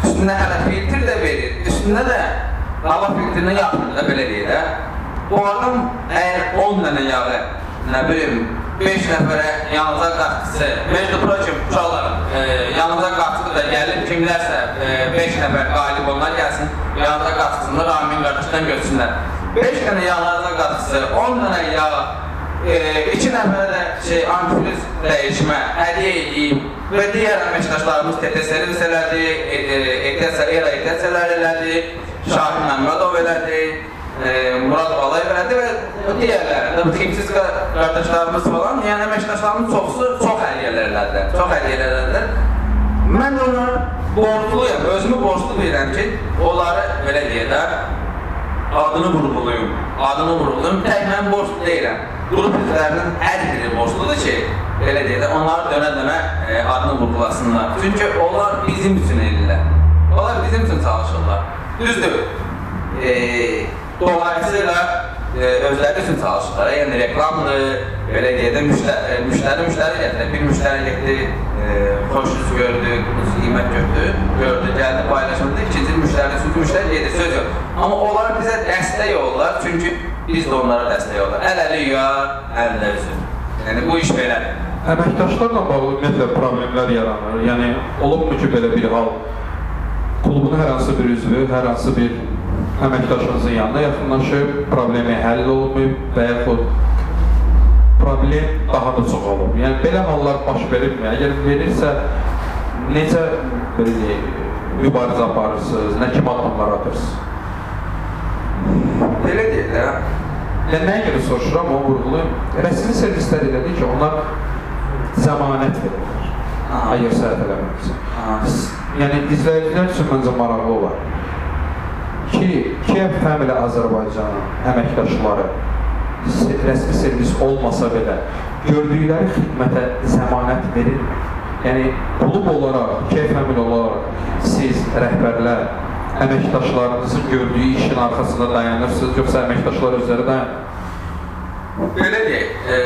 üstündə hələ filtr də verir, üstündə də hava filtrini yaxdır da belə deyir də. Bu adam əgər 10 dənə yağı, nə bilim, 5 nəfərə yanınıza qaçdısı, Mecdu Prokim uşaqlar, e, yanınıza qaçdı da gəlib kimlərsə 5 nəfər qalib onlar gəlsin, yanınıza qaçsınlar, Ramin qardaşdan götürsünlər. 5 dənə yanarına qatısı, 10 dənə yağ, 2 nəfərə də şey antifriz dəyişmə hədiyyə edeyim və digər əməkdaşlarımız TT servisələrdi, ETS-lər, ETS-lər elədi, Şahin Məmmədov elədi, e, Murad Balayev elədi və digərləri də timsiz qardaşlarımız falan, yəni əməkdaşlarımız çoxsu çox hədiyyələr elədilər, çox hədiyyələr elədilər. Mən ona borcluyam, özümü borclu bilirəm ki, onları belə deyə də adını vurğulayım, adını vurğulayım, tək mən borclu deyiləm. Qrup üzvlərinin hər biri borcludur ki, belə deyə də onları dönə-dönə e, adını vurğulasınlar. Çünki onlar bizim üçün eləyirlər. Onlar bizim üçün çalışırlar. Düzdür. E, dolayısıyla e, özləri üçün çalışırlar. Yəni reklamdır, belə deyə də müştəri, müştəri, müştəri gətirir. Bir müştəri getdi, e, xoş yüz gördü, qiymət gördü, gördü, gəldi paylaşımda. İkinci müştəri, üçüncü müştəri gedir, söz yox. Amma onlar bizə dəstək olurlar, çünki biz də onlara dəstək olurlar. Əl-əli yuyar, əllə üzür. Yəni bu iş belədir. Əməkdaşlarla bağlı ümumiyyətlə problemlər yaranır. Yəni olubmu ki, belə bir hal klubun hər hansı bir üzvü, hər hansı bir əməkdaşınızın yanına yaxınlaşıb, problemi həll olunmayıb və yaxud problem daha da çoxalıb. Yəni belə hallar baş verirmi? Əgər verirsə, necə belə deyək, mübarizə aparırsınız, nə kimi addımlar atırsınız? Belə deyil də. Yəni nəyə görə soruşuram, onu vurğulayım. Rəsmi servislər elədi ki, onlar zəmanət verirlər. Əgər səhv eləmirəmsə. Aha. Yəni izləyicilər üçün məncə maraqlı olar ki, Kiyev Family Azərbaycanın əməkdaşları rəsmi servis olmasa belə gördükləri xidmətə zəmanət verirmi? Yəni klub olaraq, Kiyev Family olaraq siz rəhbərlər əməkdaşlarınızın gördüyü işin arxasında dayanırsınız, yoxsa əməkdaşlar özləri dayanır? Belə deyək, e,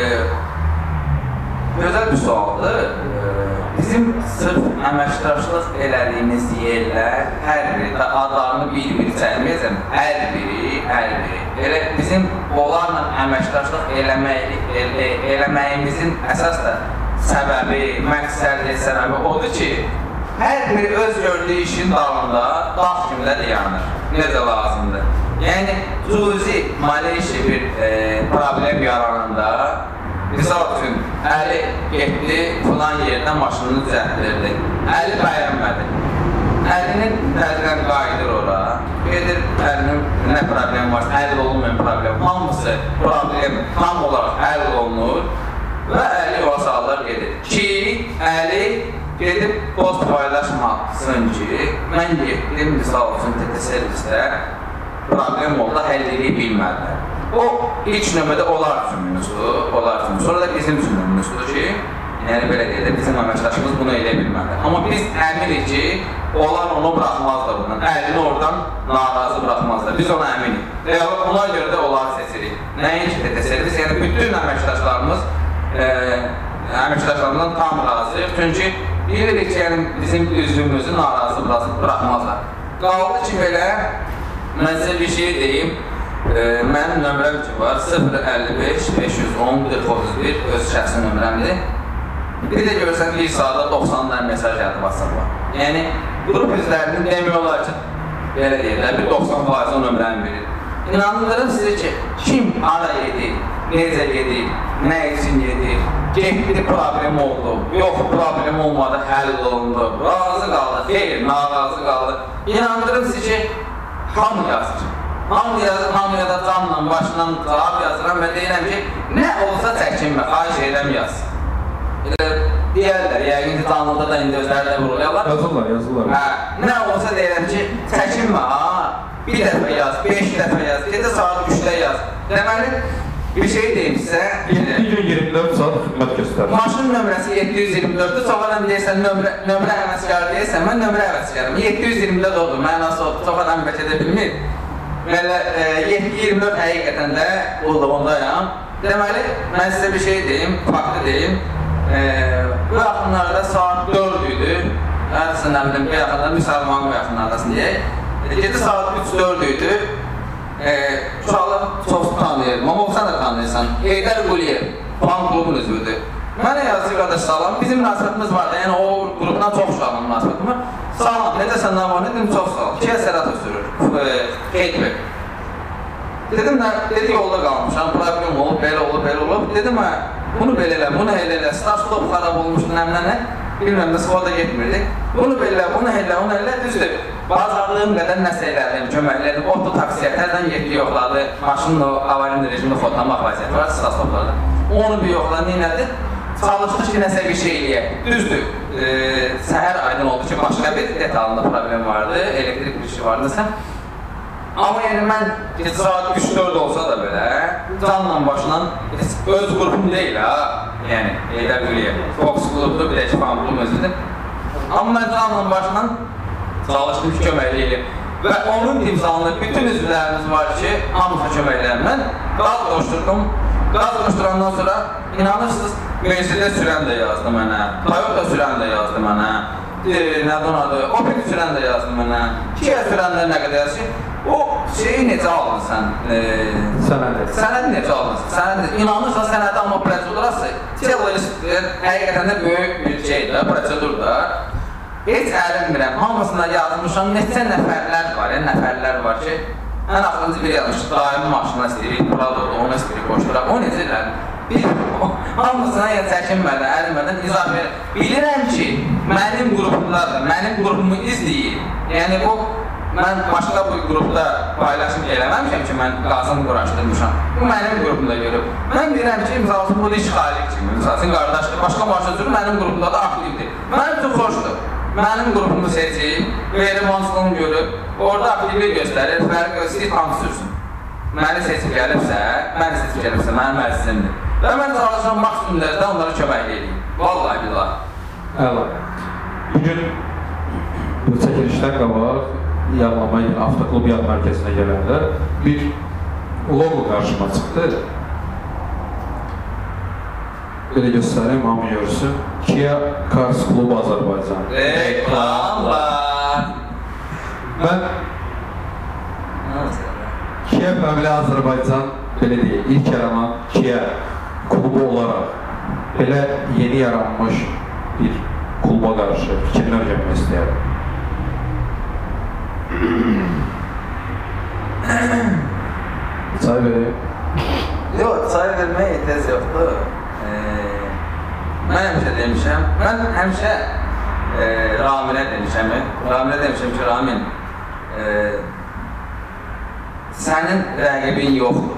gözəl bir sualdır. E, bizim sırf əməkdaşlıq elədiyimiz yerlər hər biri adlarını bir-bir çəkməyəcəm. Hər biri, hər biri. Elə bizim onlarla əməkdaşlıq eləmək, el, eləməyimizin əsas da səbəbi, məqsədi, səbəbi odur ki, hər biri öz gördüyü işin dalında daş kimi də dayanır. Necə lazımdır. Yəni cüzi maliyyə bir e, problem yarananda Misal üçün, Əli getdi, filan yerdən maşınını düzəltdirdi. Əli bəyənmədi. Əlinin təzdən qayıdır ora. Gedir, əlinin nə problem var, həll olunmayan problem. Hamısı problem tam olaraq həll olunur və Əli o sallar gedir. Ki, Əli gedib post paylaşmasın ki, mən getdim, misal üçün, TT servisdə problem oldu, həll edə bilmədilər. O ilk növbədə onlar üçün minusdur, onlar üçün. Sonra da bizim üçün də minusdur ki, yəni belə deyək də bizim əməkdaşımız bunu edə bilmədi. Amma biz əminik ki, onlar onu buraxmazlar bundan. Əlini oradan narazı buraxmazlar. Biz ona əminik. Və ona görə də onları seçirik. Nəinki TT servis, yəni bütün əməkdaşlarımız e, əməkdaşlarımızdan tam razıyıq. Çünki bilirik ki, yəni bizim üzvümüzü narazı buraxmazlar. Qaldı ki, belə mən sizə bir şey deyim. E, mənim nömrəm ki var 055 510 41 öz şəxsi nömrəmdir. Bir də görsən bir saatda 90 dənə mesaj gəldi WhatsApp-a. Yəni qrup üzvlərinin demək olar ki, belə deyirlər, bir 90% o nömrəni verir. İnandırırım sizə ki, kim hara yedi, necə yedi, nə üçün yedi, getdi problem oldu, yox problem olmadı, həll olundu, razı qaldı, xeyr, narazı qaldı. İnandırım sizə ki, hamı yazır. Hamı yazır, hamıya da canla, başla cavab yazıram və deyirəm ki, nə olsa çəkinmə, xahiş edirəm yaz. Elə deyərlər, yəqin ki, canlıda da indi özləri də vuruluyorlar. Yazırlar, yazırlar. Hə, nə olsa deyirəm ki, çəkinmə ha, bir dəfə yaz, beş dəfə yaz, gecə saat 3-də yaz. Deməli, bir şey deyim sizə, 7 gün 24 saat xidmət göstərir. maşın nömrəsi 724-dür, sonra adam deyirsən nömrə, nömrə həvəskarı deyirsən, mən nömrə həvəskarım. 724 oldu, mənası oldu, çox adam bək edə bilmir. Belə e, 724 həqiqətən də oldu, ondayam. Deməli, mən sizə bir şey deyim, faktı deyim. E, bu yaxınlarda saat 4 idi. Hədisə nə bilim, bu yaxınlarda müsəlman bu yaxınlardasın deyək. E, Gecə saat 3-4 idi. E, uşaqlar çox tanıyırdım, amma sən də tanıyırsan. Heydər Quliyev, fan klubun üzvüdür. Mənə yazdı qardaş salam, bizim münasibətimiz var da, yəni o qrupdan çox uşaqla münasibətim var. Salam, necəsən, nə var, dedim, çox sağ ol. İkiyə Sərhatov sürür, Xeydbek. Dedim nə, dedi yolda qalmışam, problem olub, belə olub, belə olub. Dedim hə, bunu belə elə, bunu elə elə, stop xarab olmuşdu, nəmlə nə, bilmirəm də skoda getmirdik. Bunu belə, bunu elə, onu elə, düzdür. Bazarlığım qədər nəsə elədim, kömək elədim, otu taksiyə, tərdən getdi yoxladı, maşının o avarin rejimini xodlamaq vəziyyəti var, start stoplarda. Onu bir yoxladı, nə Çalışdıq ki, nəsə bir şey eləyək. Düzdür, e, səhər aydın oldu ki, başqa bir detalında problem vardı, elektrik bir şey vardı, Amma yəni mən heç saat 3-4 olsa da belə canla başla öz qrupum deyil ha. Yəni elə biləyəm. Fox qrupudur, bir də ki, fan klubum özüdür. Amma mən canla başla çalışdım ki, kömək eləyim. Və onun timsalında bütün üzvlərimiz var ki, hamısı kömək eləyəm. Mən qaz qoşdurdum. Qaz qoşdurandan sonra inanırsınız, Mercedes sürən də yazdı mənə, Toyota sürən də yazdı mənə, e, nədən adı, Opel sürən də yazdı mənə, Kia sürən də nə qədər yazdı. O şeyi necə aldın sən? E, Sənəd. Sənəd necə aldın? Sənəd inanırsan sənədə amma prosedurası Checklist həqiqətən də böyük bir şeydir, prosedur da. Heç ərinmirəm. Hamısına yazmışam. Neçə nəfərlər var, yəni nəfərlər var ki, ən axırıncı bir yazmış. Daimi maşına istəyirik, Prado'da onu istəyirik, qoşduram. O necə elə? Bir hamısına yəni çəkinmədən, ərinmədən izah verir. Bilirəm ki, mənim qrupumdadır, mənim qrupumu izləyir. Yəni bu Mən başqa bir qrupda paylaşım eləməmişəm ki, mən qazın quraşdırmışam. Bu mənim qrupumda görüb. Mən bilirəm ki, misal üçün bu iş xaric kimi, misal üçün qardaşdır, başqa marşrutçu mənim qrupumda da aktivdir. Mənim üçün xoşdur. Mənim qrupumu seçib, hansını görüb, orada aktivlik göstərir, fərq hansı sürsün. Məni seçib gəlibsə, məni seçib gəlibsə, mənim mərsimdir. Və mən çalışıram maksimum dərəcədə onlara kömək edeyim. Vallahi billahi. Əla. Bugün bu çəkilişdən qabaq yağlama avtoklub yağ mərkəzinə gələndə bir logo qarşıma çıxdı. Belə göstərim, hamı görsün. Kia Cars Club Azərbaycan. Reklamlar. Mən Kia Fəmili Azərbaycan belə deyək, ilk yaranan Kia klubu olaraq belə yeni yaranmış bir kluba qarşı fikirlər vermək istəyərəm. Çay vereyim. Yox, çay verməyə ehtiyac yoxdur. E, mən həmişə demişəm, mən həmişə e, Raminə demişəm, Raminə demişəm ki, Ramin, e, sənin rəqibin yoxdur.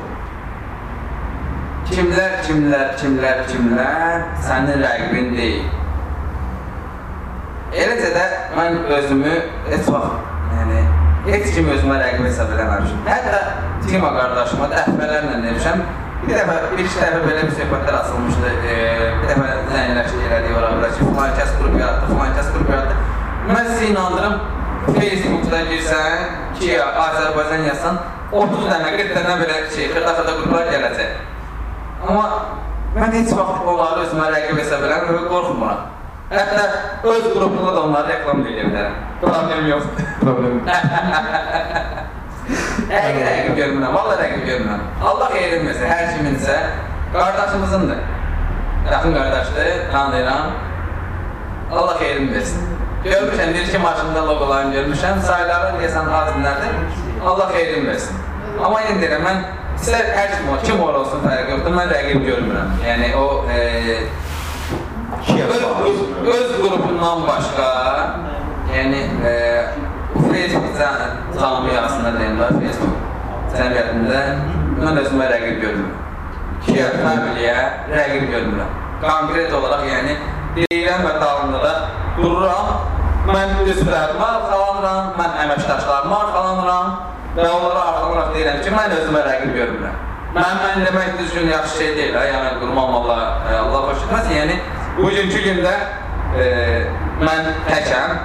Kimlər, kimlər, kimlər, kimlər sənin rəqibin deyil. Eləcə də mən özümü heç vaxt, yəni heç kim özümə rəqib hesab eləməmişim. Hətta Tima qardaşıma dəfələrlə demişəm. Bir dəfə, bir iki dəfə belə bir söhbətlər açılmışdı. E, bir dəfə zəngləşdi elədik ora bura ki, filan kəs qrup yaratdı, filan kəs qrup yaratdı. Mən sizi inandırım, Facebookda girsən, ki, Azərbaycan yazsan, 30 dənə, 40 dənə belə şey, xırda-xırda qruplar gələcək. Amma mən heç vaxt onları özümə rəqib hesab eləmirəm və qorxmuram. Hətta öz qrupumda da onları reklam edə bilərəm. Problem yoxdur. Problem. Həqiqi rəqib görmürəm, valla rəqib görmürəm. Allah xeyrin versin, hər kiminsə qardaşımızındır. Yaxın qardaşdır, tanıyıram. Allah xeyrin versin. Görmüşəm, bir iki maşında logolarını görmüşəm, sayları deyəsən az dinlərdir. Allah xeyrin versin. Amma yenə deyirəm, mən istər hər kim kim ol olsun fərqi yoxdur, mən rəqib görmürəm. Yəni o e, öz, öz, qrupundan başqa, yəni e, Facebook camiasında deyim də, Facebook cəmiyyətində mən özümə rəqib görmürəm. Kia familiyə rəqib görmürəm. Konkret olaraq, yəni deyirəm və dalında da dururam. Mən üzvlərimə arxalanıram, mən əməkdaşlarıma arxalanıram və onlara arxalanaraq deyirəm ki, mən özümə rəqib görmürəm. Mən, mən demək düzgün yaxşı şey deyil, ha, yəni qurmam Allah, e, Allah xoş etməsin. Yəni bugünkü gündə e, mən təkəm,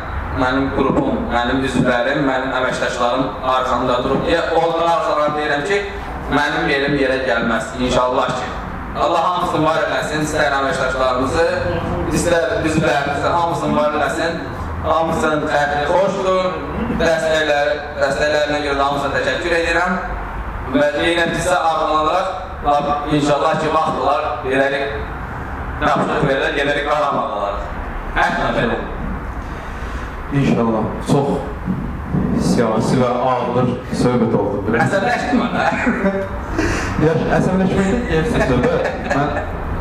mənim qrupum, mənim üzvlərim, mənim əməkdaşlarım arxamda durub deyə onlara arxalanıb deyirəm ki, mənim yerim yerə gəlməz inşallah ki. Allah hamısını var eləsin, istər əməkdaşlarımızı, istər üzvlərimizi hamısını var eləsin. Hamısının xətri xoşdur. Dəstəklər, dəstəklərinə görə hamısına təşəkkür edirəm. Ki, sizə arxalanaraq inşallah ki, vaxt olar, verərik, tapşırıq verilər, gedərik qaramaqlar. Hər nəfədir. İnşallah. Çox siyasi və ağır söhbət oldu. Əsəbləşdim mən. hə? Yaş, əsəbləşməkdən gəlsin söhbət. Mən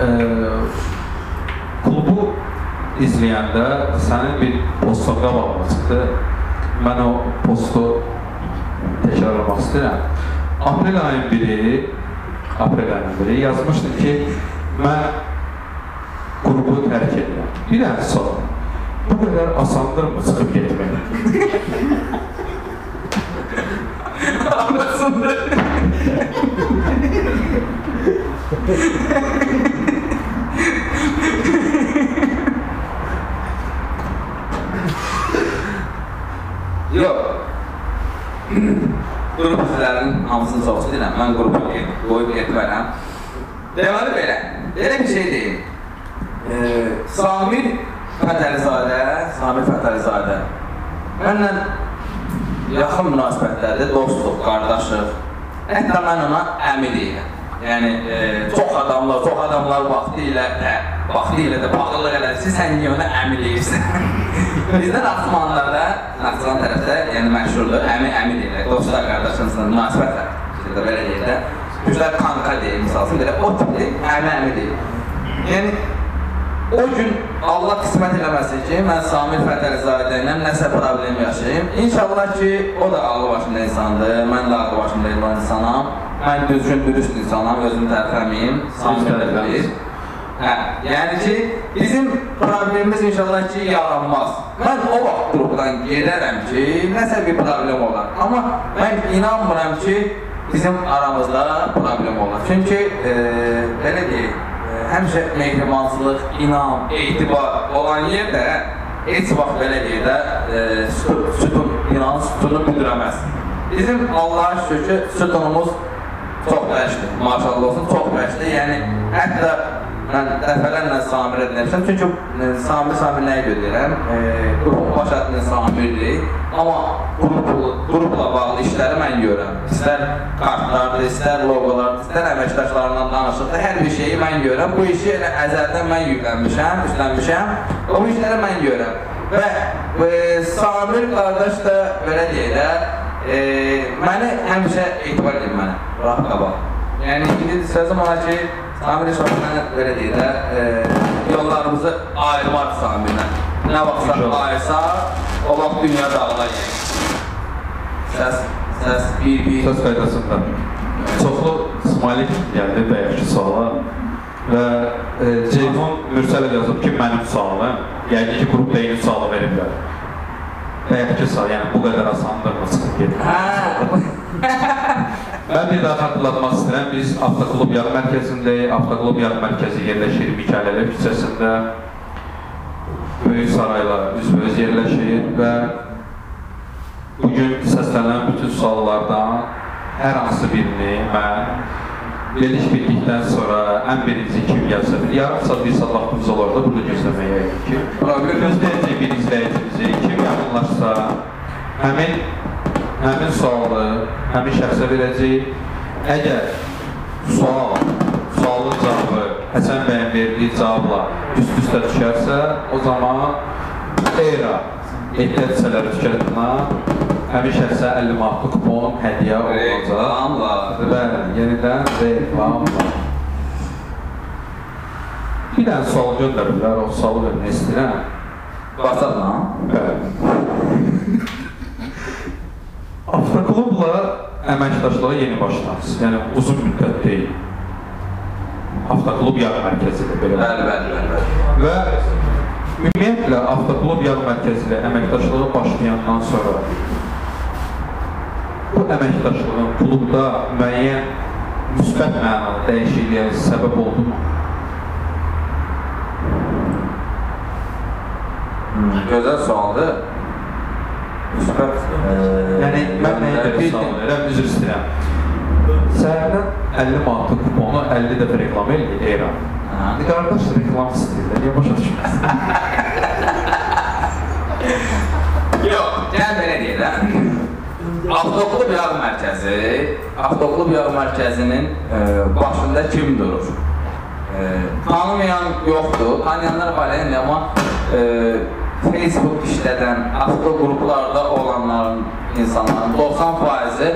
e, klubu izləyəndə sənin bir postun qabağıma çıxdı. Mən o postu təkrarlamaq istəyirəm. Aprel ayın biri, aprel ayının biri yazmışdım ki, mən qrubu tərk edirəm. Bir dənə sual. Bu qədər asandırmı çıxıb getmək? Anlasındır. Yox. Qrup üzvlərinin hamısını çox istəyirəm. Mən qrupu qoyub getmərəm. Deməli belə, elə bir şey deyim. E, Samir Fətəlizadə, Samir Fətəlizadə mənlə yaxın münasibətlərdə dostuq, qardaşıq. Hətta mən ona əmi deyirəm. Yəni e, çox adamlar, çox adamlar vaxtı ilə də, vaxtı ilə də bağlılıq elədi. Sən niyə ona əmi deyirsən? Bizdə Naxçıvanlarda, Naxçıvan tərəfdə, yəni məşhurdur, əmi əmi deyirlər. Dostlar, qardaşınızla münasibətlər. Bizdə belə deyirlər. Bizlər kanka deyir, misal üçün belə o tipli əmi əmi deyir. Yəni o gün Allah qismət eləməsin ki, mən Samir Fətəlizadə ilə nəsə problem yaşayım. İnşallah ki, o da ağlı başında insandır, mən də ağlı başında insanam. Mən düzgün, dürüst insanam, özümü tərəfləməyim. Samir də bilir. Hə, yəni ki, bizim problemimiz inşallah ki, yaranmaz. Mən o vaxt qrupdan gedərəm ki, nəsə bir problem olar. Amma mən inanmıram ki, bizim aramızda problem olar. Çünki, e, belə deyək, həmişə mehribançılıq, inam, etibar olan yerdə heç vaxt belə yerdə e, sütun, sütun, inan sütunu büdürəməz. Bizim Allah'a şükür sütunumuz çox bəşdir, maşallah olsun, çox bəşdir. Yəni, hətta mən dəfələrlə Samirə demişəm, çünki e, Samir Samir nəyə götürürəm? E, qrupun baş adını Samirdir, amma qrupla, qrupla bağlı işləri mən görürəm. İstər kartlardır, istər loqolardır, istər əməkdaşlarından danışıqdır, hər bir şeyi mən görürəm. Bu işi elə əzəldən mən yüklənmişəm, üstlənmişəm, o işləri mən görürəm. Və e, Samir qardaş da belə deyək də, e, məni həmişə etibar edir mənə, rahat qabaq. Yəni, indi sözüm ona ki, Samir Şahına belə deyək də, e, yollarımızı ayırmaq Samirlə. Nə vaxtsa İnşallah. ayırsa, o vaxt dünya yəni. Səs, səs, bir, bir. Söz qaydasında çoxlu smalik gəldi bayaqki suala və e, Ceyhun Mürsələ yazıb ki, mənim sualım, yəqin ki, qrup eyni sualı veriblər. Bayaqki sual, yəni bu qədər getmək? Hə, Mən bir daha xatırlatmaq istəyirəm, biz Avtoklub Yarı Mərkəzindəyik. Avtoklub Yarı Mərkəzi yerləşir Mikayələ küçəsində. Böyük sarayla üzbəüz yerləşir və bugün səslənən bütün suallardan hər hansı birini mən geliş bitdikdən sonra ən birinci kim gəlsə bir yarım saat, bir saat vaxtımız olar da burada gözləməyə ki. Problem yox. Gözləyəcək bir izləyicimizi kim yaxınlaşsa həmin həmin sualı həmin şəxsə verəcəyik. Əgər sual, sualın cavabı Həsən bəyin verdiyi cavabla üst-üstə düşərsə, o zaman ERA ehtiyat hissələri tükətinə həmin şəxsə 50 manatlıq kupon hədiyyə olunacaq. Reklamla. Bəli, yenidən reklamla. Bir dənə sual göndəriblər, o sualı vermək istəyirəm. WhatsApp-la. Bəli. Avtoklubla əməkdaşlığa yeni başlanız. Yəni uzun müddət deyil. Avtoklub yarı mərkəzidir belə. Bəli, bəli, bəli. Və ümumiyyətlə avtoklub yarı mərkəzi ilə əməkdaşlığa başlayandan sonra bu əməkdaşlığın klubda müəyyən müsbət mənada dəyişikliyə səbəb oldu mu? Gözəl sualdır. Müsbət. Yəni mən nəyə sual verirəm, üzr istəyirəm. Səhərdən 50 manatlıq kuponu 50 dəfə reklam eləyir Eyran. Hə. Qardaş reklam istəyirlər, niyə başa düşməsin? Yox, gəl belə deyək. Avtoklub yağ mərkəzi, avtoklub yağ mərkəzinin e, başında kim durur? E, tanımayan yoxdur, tanıyanlar var amma e, Facebook işlədən avtoqruplarda olanların, insanların 90%-i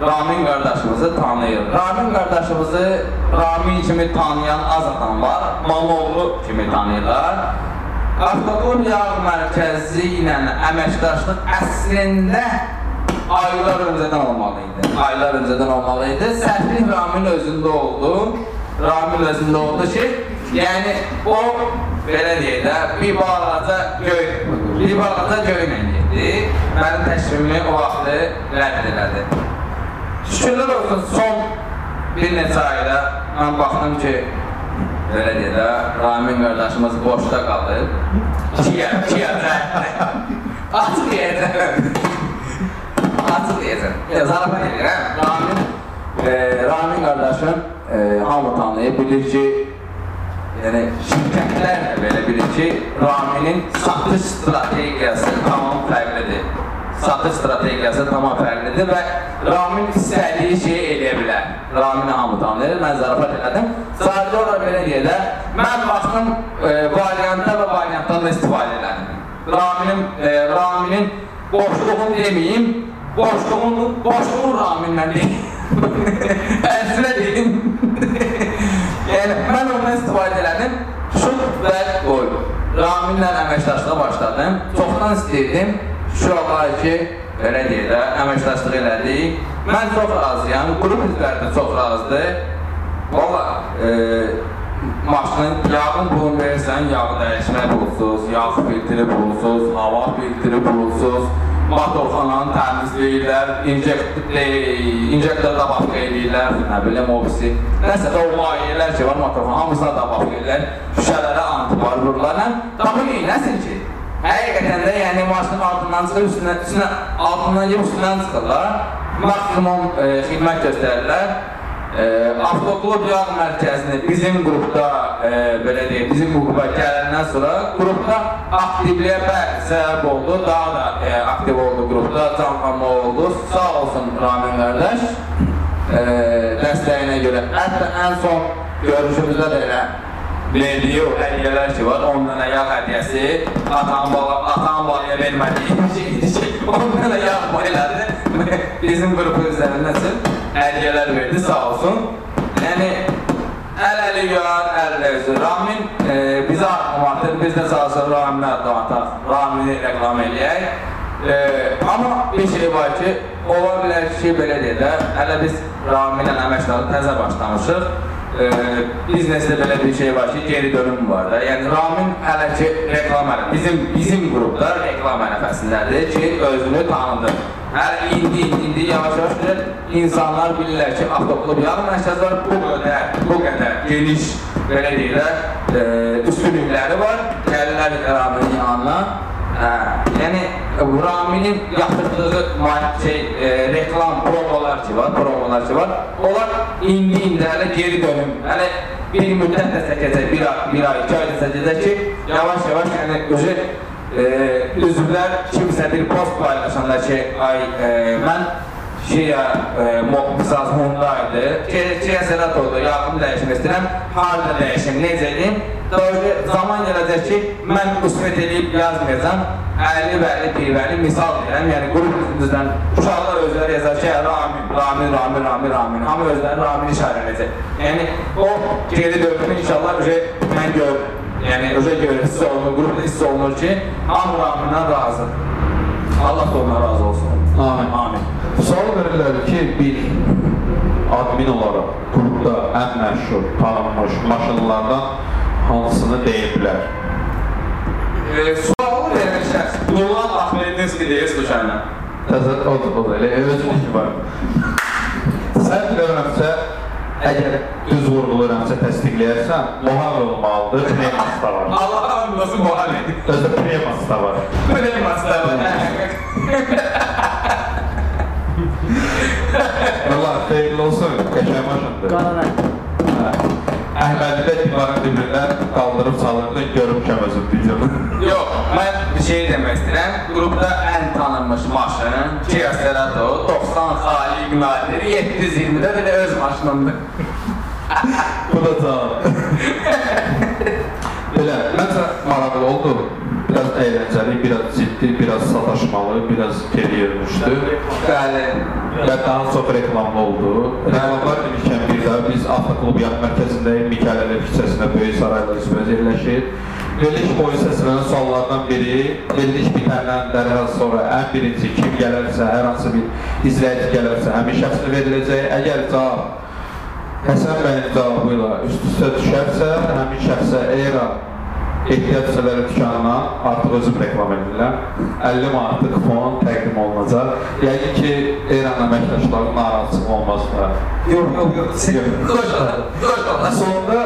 Ramin qardaşımızı tanıyır. Ramin qardaşımızı Ramin kimi tanıyan az adam var, Maloğlu kimi tanıyırlar. Avtoqrup yağ mərkəzi ilə əməkdaşlıq əslində aylar öncədən olmalı idi. Aylar öncədən olmalı idi. Səhvlik Ramin özündə oldu. Ramin özündə oldu ki, yəni o belə deyək də bir balaca göy, bir balaca göylə getdi. Mənim təklifimi o vaxtı rədd elədi. Şükürlər olsun son bir neçə ayda mən baxdım ki, belə deyək də Ramin qardaşımız boşda qalıb. Kiyə, kiyə, açıq deyəcəm. Açıq deyəcəm. Ya, zarafat edirəm. Ramin, e, Ramin qardaşım e, hamı tanıyıb, bilir ki, belə bilir ki, Raminin satış strategiyası tamam fərqlidir. Satış strategiyası tamam fərqlidir və Ramin istədiyi şeyi eləyə bilər. Ramini hamı tanıyır, mən zarafat elədim. Sadəcə olaraq belə deyə də, mən baxdım e, variantda və variantdan da istifadə elədim. Raminin, e, Raminin boşluğunu deməyim, boşluğunu, boşluğunu Raminlə deyim. Əslində deyim. Mən ondan istifadə elədim. Şut və gol. Raminlə əməkdaşlığa başladım. Çoxdan istəyirdim. Şuralar ki, belə deyək də, əməkdaşlıq elədik. Mən çox razıyam. Qrup üzvləri də çox razıdır. Valla, e, maşının yağın pulunu verirsən, yağı dəyişmək pulsuz, yağ filtri pulsuz, hava filtri pulsuz, motorxananı təmizləyirlər, injektor, e, injektorda baxqa eləyirlər, nə bilim, ofisi. Nəsə də o layihələr ki var motorxana, hamısına da baxqa eləyirlər, şüşələrə antibar vururlar. Tamı neynəsin ki? Həqiqətən də yəni maşının altından çıxır, üstünə, üstünə, altından yığıb üstündən çıxırlar. Maksimum e, xidmət göstərirlər. E, Avtoklub mərkəzini bizim qrupda, e, belə deyək, bizim qrupa gələndən sonra qrupda aktivliyə səbəb oldu, daha da e, aktiv oldu qrupda, canlanma oldu. Sağ olsun Ramin qardaş e, dəstəyinə görə. Hətta ən son görüşümüzdə də elə verdiyi o hədiyyələr ki var, 10 dənə yağ hədiyyəsi, atam bala, atam balaya vermədiyi şeydi ki, 10 dənə yağ elədi. Bizim qrupu üzərindən hədiyyələr verdi, sağ olsun. Yəni, əl-əli əl-əli özü. Ramin e, bizə artım atır, biz də çalışır Raminə artım ataq, Ramini reklam eləyək. E, amma bir şey var ki, ola bilər ki, belə deyək də, hələ biz Raminlə əməkdaşı təzə başlamışıq. E, biznesdə belə bir şey var ki, geri dönüm var da. Yəni Ramin hələ ki reklam bizim bizim qrupda reklam ərəfəsindədir ki, özünü tanıdı. Hələ indi indi, indi yavaş-yavaş insanlar bilirlər ki, avtoklub yağ mərkəzi var, bu qədər, bu qədər geniş belə deyirlər, e, üstünlükləri var. Gəlirlər Raminin yanına. Hə, yəni Raminin yatırdığı şey, e, reklam promolar ki var, promolar ki var. Onlar indi indi hələ geri dönüm. Hələ bir müddət də çəkəcək, bir ay, bir ay, iki ay çəkəcək ki, yavaş-yavaş yəni özü e, üzvlər kimsə bir post paylaşanda ki, ay e, mən e, misal Hyundai-dı, Kia Cerat oldu, yaxın dəyişim istəyirəm, harada dəyişim, necə edeyim? Doğru zaman gələcək ki, mən qüsmət edib yazmayacam, əyli bəli, pivəli misal deyirəm, yəni qrup üzründən uşaqlar özləri yazar ki, Ramin, Ramin, Ramin, Ramin, Ramin, hamı özləri Ramin işarələyəcək. Yəni o geri dönümü inşallah mən görürüm. Yəni özə görə hiss olunur, qrupda hiss olunur ki, hamı Ramindən razı. Allah da ondan razı olsun. Amin. Amin. Sual verirlər ki, bir admin olaraq qrupda ən məşhur, tanınmış maşınlardan hansını deyə bilər? E, sualı verən şəxs, Nurlan Ahmedinski deyə Suşayla. Təzə odur, odur, elə özünük var. Sən bilirəmsə, əgər düz vurğulayıramsa təsdiqləyərsən, muhal olmalıdır, pneuması da var. Allah hamdolsun bu hali. Özdə pneuması da var. Böyle masada. Allah xeyirli olsun, qəşəng maşındır. Hə. Əhmədidə divarın dibindən qaldırıb salırdı, görmüşəm özüm videonu. Yox, mən bir şey demək istəyirəm. Qrupda ən tanınmış maşın Kia Cerato 90 xali iqnadir 720-də belə öz maşınımdır. Bu da cavab. Belə, məncə maraqlı oldu. Biraz əyləncəli ciddi, biraz sataşmalı, biraz geri yürümüşdü. Bəli. Və daha çox reklamlı oldu. Reklamlar demişkən bir də biz Avtoklub Yat Mərkəzindəyik, Mikələli küçəsində Böyük Sarayla üzbəz yerləşir. Veriliş boyu səslənən suallardan biri, veriliş bitəndən dərhal sonra ən birinci kim gələrsə, hər hansı bir izləyici gələrsə, həmin şəxslə veriləcək. Əgər cavab Həsən bəyin cavabı ilə üst-üstə düşərsə, həmin şəxsə ERA ehtiyac hissələri dükanına artıq özüm reklam edirlər. 50 manatlıq fon təqdim olunacaq. Yəqin ki, ERA əməkdaşları narazılıq olmaz da. Yox, yox, yox. Qoş ola, qoş ola. Sonda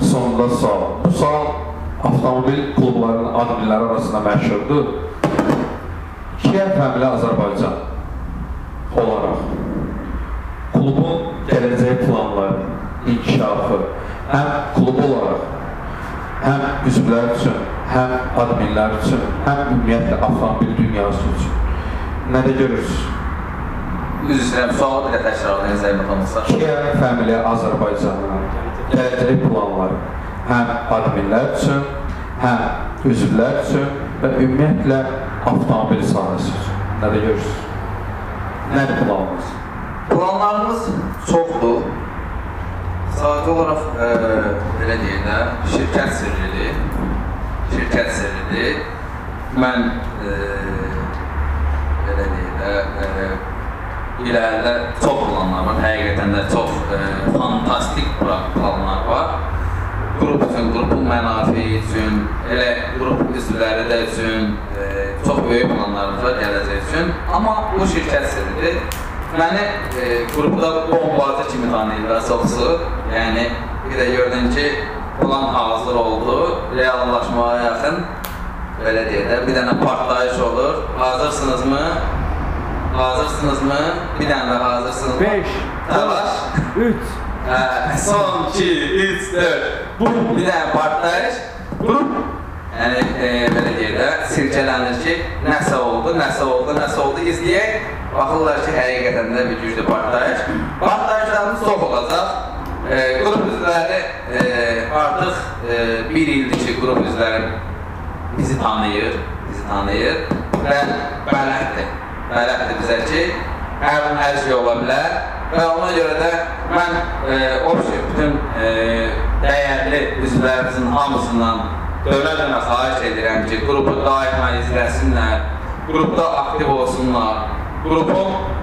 sonda sual. Bu sual avtomobil klublarının adminləri arasında məşhurdur. Kia fəmili Azərbaycan olaraq klubun gələcək planları, inkişafı həm klub olaraq, həm üzvlər üçün, həm adminlər üçün, həm ümumiyyətlə avtomobil dünyası üçün nədə görürsünüz? Üzr istəyirəm, sualı bir də təkrarlayın zəhmət olmasa. Kia fəmili Azərbaycanın gələcək planları həm adminlər üçün, həm üzvlər üçün və ümumiyyətlə avtomobil sahəsi üçün nədə görürsünüz? Nədir planınız? Planlarımız çoxdur. Sadəcə olaraq e, belə deyək də, şirkət sirridir. Şirkət sirridir. Mən e, belə deyək də, e, ilərdə çox planlar var. Həqiqətən də çox e, fantastik planlar var. Qrup üçün, qrupun mənafi üçün, elə qrup üzvləri də üçün e, çox böyük planlarımız var gələcək üçün. Amma bu şirkət sirridir. Məni e, qrupda bombacı kimi tanıyırlar çoxsu. Yəni bir də gördün ki, plan hazır oldu, reallaşmağa yaxın. Belə deyək də, bir dənə partlayış olur. Hazırsınızmı? Hazırsınızmı? Bir dənə də hazırsınızmı? 5, Talaş. 3, Hə, son 2, 3, 4. Bu bir dənə partlayış. Qrup Yəni e, belə deyək də, sirkələnir ki, nəsə oldu, nəsə oldu, nəsə oldu. İzləyək, baxırlar ki, həqiqətən də bir güclü partlayış. Partlayışlarımız çox olacaq. E, qrup üzvləri e, artıq e, bir ildir ki, qrup üzvləri bizi tanıyır, bizi tanıyır və bələddir. Bələddir bizə ki, hər hər şey ola bilər və ona görə də mən e, o bütün e, dəyərli üzvlərimizin hamısından dönə-dönə xahiş edirəm ki, qrupu daima izləsinlər, qrupda aktiv olsunlar, qrupun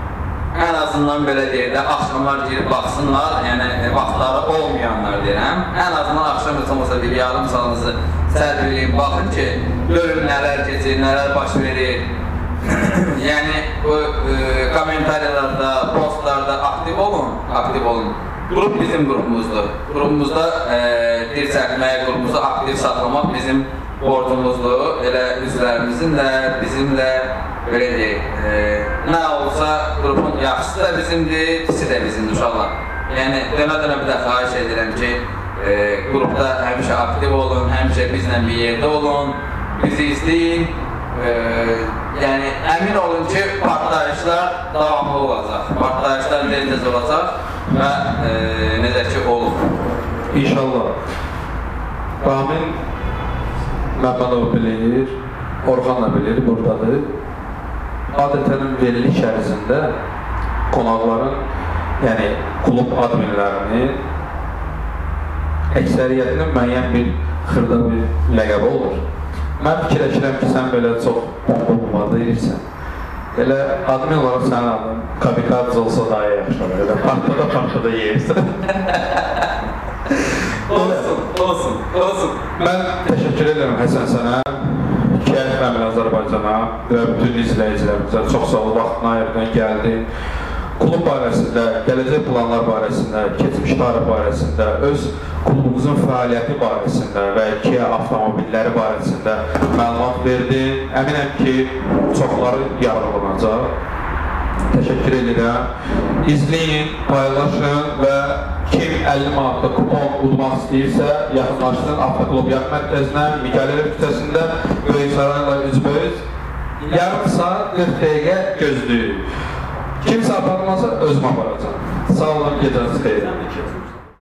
ən azından belə deyək də, axşamlar girib baxsınlar, yəni e, vaxtları olmayanlar deyirəm. Ən azından axşam heç olmasa bir yarım saatınızı sərf edin, baxın ki, görün nələr keçir, nələr baş verir. yəni bu e, kommentariyalarda, postlarda aktiv olun, aktiv olun. Qrup bizim qrupumuzdur. Qrupumuzda e, dil çəkmək, qrupumuzu aktiv saxlamaq bizim borcumuzdur. Elə üzvlərimizin də, bizim də belə deyək, e, nə olsa qrupun yaxşısı da bizimdir, pisi də bizimdir uşaqlar. Yəni dönə-dönə bir də xahiş edirəm ki, e, qrupda həmişə aktiv olun, həmişə bizlə bir yerdə olun, bizi izləyin. E, yəni əmin olun ki, partlayışlar davamlı olacaq. Partlayışlar tez-tez olacaq və e, necə ki olur. İnşallah. Ramin Məmmədov bilir, Orxan da bilir, buradadır. Adətən veriliş ərzində qonaqların, yəni klub adminlərinin əksəriyyətinin müəyyən bir xırda bir ləqəbi olur. Mən fikirləşirəm ki, sən belə çox bomba deyirsən. Elə admin olaraq sənin adın kamikadze olsa daha yaxşı olar. Elə partada partada yeyirsən. Olsun, olsun, olsun. Mən təşəkkür edirəm Həsən sənə, Kiyək Əmin Azərbaycana və bütün izləyicilərimizə çox sağ ol, vaxtını ayırdın, gəldin. Klub barəsində, gələcək planlar barəsində, keçmiş tarix barəsində, öz klubumuzun fəaliyyəti barəsində və Kia avtomobilləri barəsində məlumat verdin. Əminəm ki, çoxları yararlanacaq. Təşəkkür edirəm. İzləyin, paylaşın və kim 50 manatlıq kupon udmaq istəyirsə, yaxınlaşsın Avtoklub Yat Mərkəzinə, Mikayəliyev küçəsində Böyük Sarayla üzbəüz yarım saat 40 dəqiqə gözləyin. Kimsə aparmasa özüm aparacam. Sağ olun, gecəniz xeyir.